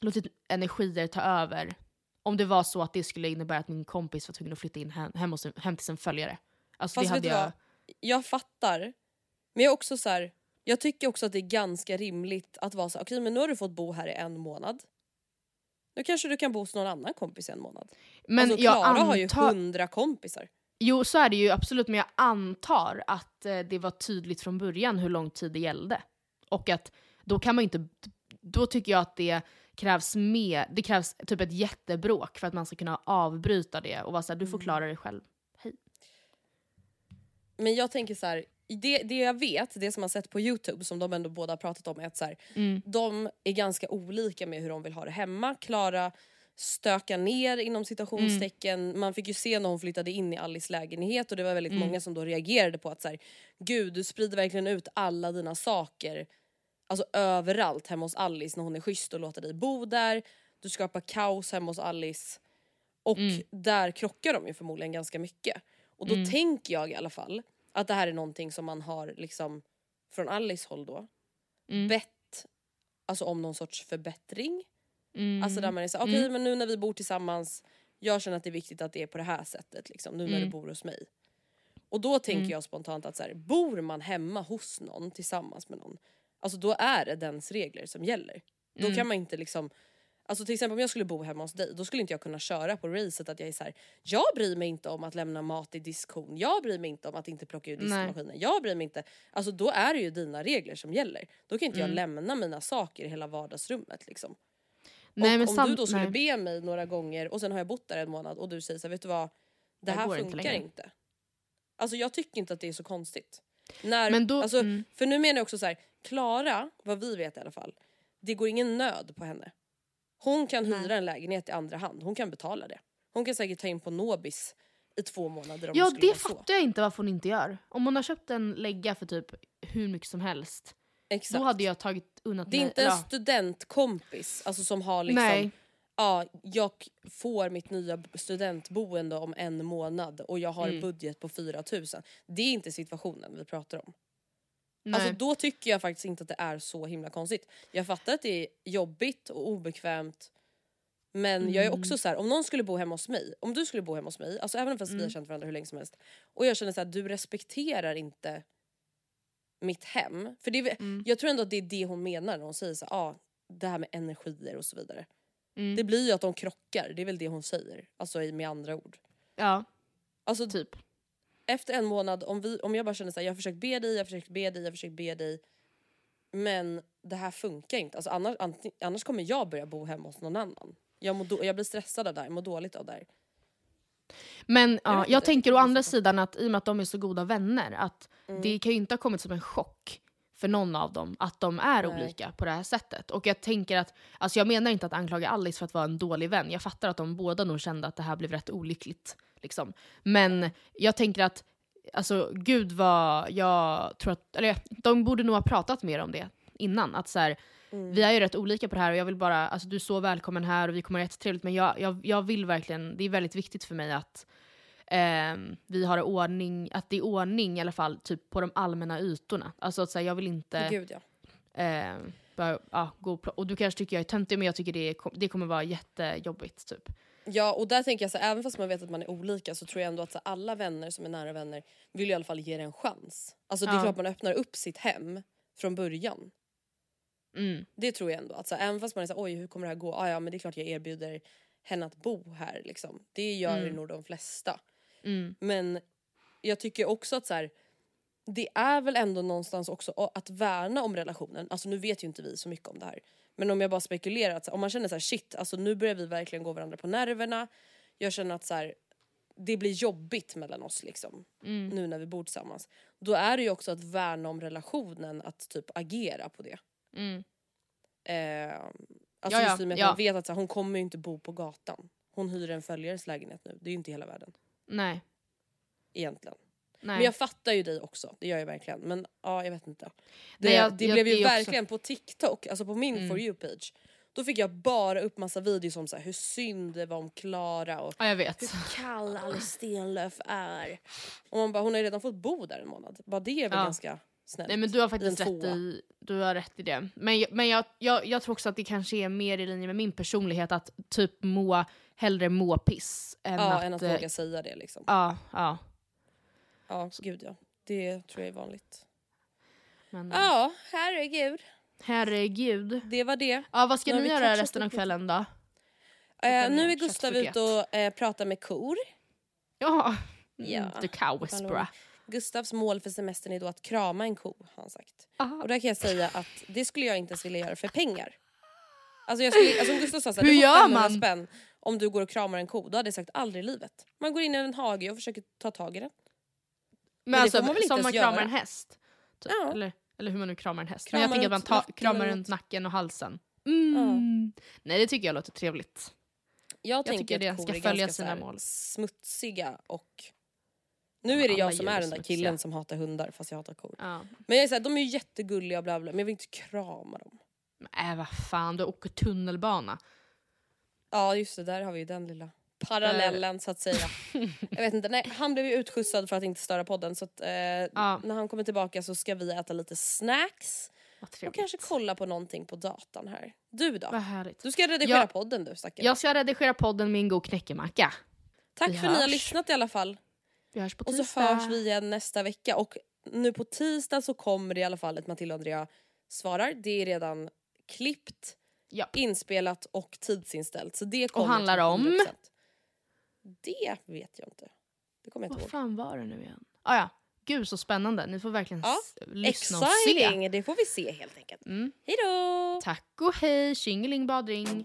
låtit energier ta över om det var så att det skulle innebära att min kompis var tvungen att flytta in hem, hem, hos hem till sin följare. Alltså, Fast det hade jag... Jag fattar. Men jag också så här, jag tycker också att det är ganska rimligt att vara så här, okej men nu har du fått bo här i en månad. Nu kanske du kan bo hos någon annan kompis i en månad. Men alltså Klara har ju antar- hundra kompisar. Jo, så är det ju absolut, men jag antar att eh, det var tydligt från början hur lång tid det gällde. Och att då kan man inte... Då tycker jag att det krävs mer, det krävs typ ett jättebråk för att man ska kunna avbryta det och vara såhär, du Mm. får klara dig själv. Hej. Men jag tänker så här, det, det jag vet, det som man sett på youtube som de ändå båda pratat om är att så här, Mm. de är ganska olika med hur de vill ha det hemma. Klara stökar ner inom citationstecken. Mm. Man fick ju se när hon flyttade in i Alice lägenhet och det var väldigt Mm. många som då reagerade på att så här, gud du sprider verkligen ut alla dina saker alltså överallt hemma hos Alice när hon är schysst och låter dig bo där. Du skapar kaos hemma hos Alice. Och Mm. där krockar de ju förmodligen ganska mycket. Och då Mm. tänker jag i alla fall att det här är någonting som man har liksom från Alice håll då Mm. bett alltså om någon sorts förbättring. Mm. Alltså där man är såhär, okej Mm. men nu när vi bor tillsammans, jag känner att det är viktigt att det är på det här sättet liksom, nu när Mm. du bor hos mig. Och då tänker Mm. jag spontant att så här, bor man hemma hos någon tillsammans med någon, alltså då är det dens regler som gäller. Då Mm. kan man inte liksom Alltså till exempel om jag skulle bo hemma hos dig, då skulle inte jag kunna köra på racet att jag är så här. jag bryr mig inte om att lämna mat i diskhon, jag bryr mig inte om att inte plocka ur Nej. diskmaskinen, jag bryr mig inte. Alltså då är det ju dina regler som gäller. Då kan inte Mm. jag lämna mina saker i hela vardagsrummet liksom. Nej, och om du då skulle nej. be mig några gånger och sen har jag bott där en månad och du säger så här, vet du vad, det här inte funkar längre." inte. Alltså jag tycker inte att det är så konstigt. När, Men då- alltså, mm. För nu menar jag också så här, Klara, vad vi vet i alla fall, det går ingen nöd på henne. Hon kan hyra en lägenhet i andra hand, hon kan betala det. Hon kan säkert ta in på Nobis i två månader om Ja det så. fattar jag inte varför hon inte gör. Om hon har köpt en lägga för typ hur mycket som helst. Exakt. Då hade jag tagit unnat Det är mig- inte en ja. studentkompis alltså som har liksom Nej. ja, jag får mitt nya studentboende om en månad och jag har Mm. budget på 4000. Det är inte situationen vi pratar om. Nej. Alltså då tycker jag faktiskt inte att det är så himla konstigt. Jag fattar att det är jobbigt och obekvämt men jag är Mm. också så här, om någon skulle bo hemma hos mig, om du skulle bo hemma hos mig, alltså även fast vi Mm. har känt varandra hur länge som helst och jag känner så här, du respekterar inte mitt hem. För det är, Mm. jag tror ändå att det är det hon menar när hon säger så här, ah, det här med energier och så vidare. Mm. Det blir ju att de krockar, det är väl det hon säger. Alltså med andra ord. Ja, Alltså typ. Efter en månad, om, vi, om jag bara känner så här, jag har försökt be dig, jag har försökt be dig, jag har försökt be dig. Men det här funkar inte. Alltså annars, annars kommer jag börja bo hemma hos någon annan. Jag, mår då, jag blir stressad av det här, jag mår dåligt av det här. Men ja, vet jag tänker å andra sidan att i och med att de är så goda vänner att Mm. det kan ju inte ha kommit som en chock för någon av dem att de är Nej. olika på det här sättet. Och jag tänker att, alltså jag menar inte att anklaga Alice för att vara en dålig vän. Jag fattar att de båda nog kände att det här blev rätt olyckligt. Liksom. Men jag tänker att, alltså gud vad jag tror att, eller de borde nog ha pratat mer om det innan. Att så här, Mm. vi är ju rätt olika på det här och jag vill bara, alltså du är så välkommen här och vi kommer ha jättetrevligt men jag, jag, jag vill verkligen, det är väldigt viktigt för mig att ehm, vi har ordning, att det är ordning i alla fall typ på de allmänna ytorna. Alltså att så här, jag vill inte Gud ja. bara, ja, gå och, och du kanske tycker jag är töntig men jag tycker det, det kommer vara jättejobbigt typ. Ja och där tänker jag så här, även fast man vet att man är olika så tror jag ändå att så här, alla vänner som är nära vänner vill i alla fall ge det en chans. Alltså det är Ja. klart man öppnar upp sitt hem från början. Mm. Det tror jag ändå. Att så här, även fast man är såhär, oj hur kommer det här gå? Ah, ja men det är klart jag erbjuder henne att bo här liksom. Det gör Mm. nog de flesta. Mm. Men jag tycker också att så här, det är väl ändå någonstans också att värna om relationen. Alltså nu vet ju inte vi så mycket om det här. Men om jag bara spekulerar, att om man känner så här, shit, alltså nu börjar vi verkligen gå varandra på nerverna. Jag känner att så här, det blir jobbigt mellan oss liksom. Mm. Nu när vi bor tillsammans. Då är det ju också att värna om relationen, att typ agera på det. Mm. Eh, alltså ja, just i och med att ja. man vet att så här, hon kommer ju inte bo på gatan. Hon hyr en följares lägenhet nu. Det är ju inte hela världen. Nej. Egentligen. Nej. Men jag fattar ju dig också, det gör jag verkligen. Men ja, jag vet inte. Det, Nej, jag- det jag- blev ju det är också- verkligen på TikTok, alltså på min Mm. For You-page. Då fick jag bara upp massa videos om så här, hur synd det var om Klara och Ja jag hur kall Alice Stenlöf är. Och man bara, hon har ju redan fått bo där en månad. Bara det är väl Ja. ganska snällt. Nej men du har faktiskt rätt i, du har rätt i det. Men, jag- men jag, jag, jag tror också att det kanske är mer i linje med min personlighet att typ må, hellre må piss än Ja, att... än att eh, våga säga det liksom. Ja, ja. Ja, gud ja. Det tror jag är vanligt. Men, Ja, herregud. Herregud. Det var det. Ja, vad ska Nu ni göra resten av kvällen då? Eh, nu är Gustav ute och eh, pratar med kor. Ja, Ja, the cow whisperer. Gustavs mål för semestern är då att krama en ko har han sagt. Aha. Och där kan jag säga att det skulle jag inte ens vilja göra för pengar. Alltså, jag skulle, alltså om Gustav sa såhär, Hur gör 500 man? spänn om du går och kramar en ko. Då hade jag sagt aldrig i livet. Man går in i en hage och försöker ta tag i den. Men, alltså, man som man kramar göra? en häst? Typ. Ja. Eller, eller hur man nu kramar en häst. Kramar Men jag tänker att man ta, kramar runt nacken och halsen. Mm. Nej det tycker jag låter trevligt. Jag, tänker tycker det ska följa sina mål. smutsiga och... Nu är det jag som är den där smutsiga. killen som hatar hundar fast jag hatar kor. Ja. Men jag är så här, de är ju jättegulliga och bla bla men jag vill inte krama dem. Men äh, vad fan, du åker tunnelbana. Ja just det, där har vi ju den lilla parallellen så att säga. jag vet inte, nej, han blev ju utskjutsad för att inte störa podden så att, eh, när han kommer tillbaka så ska vi äta lite snacks och kanske kolla på någonting på datan här. Du då? Du ska redigera Ja. podden du stackare. Jag ska redigera podden med en god knäckemacka. Tack vi för att ni har lyssnat i alla fall. Vi hörs på Och tisdag. så hörs vi igen nästa vecka och nu på tisdag så kommer det i alla fall ett Matilda och Andrea svarar. Det är redan klippt, Japp. inspelat och tidsinställt. Så det kommer handlar till om? 100%. Det vet jag inte. Det kommer jag inte Vad ihåg. fan var det nu igen? Ah, ja. Gud så spännande. Ni får verkligen Ja, lyssna och se. Exciting! Det får vi se helt enkelt. Mm. Hejdå! Tack och hej, tjingeling badring.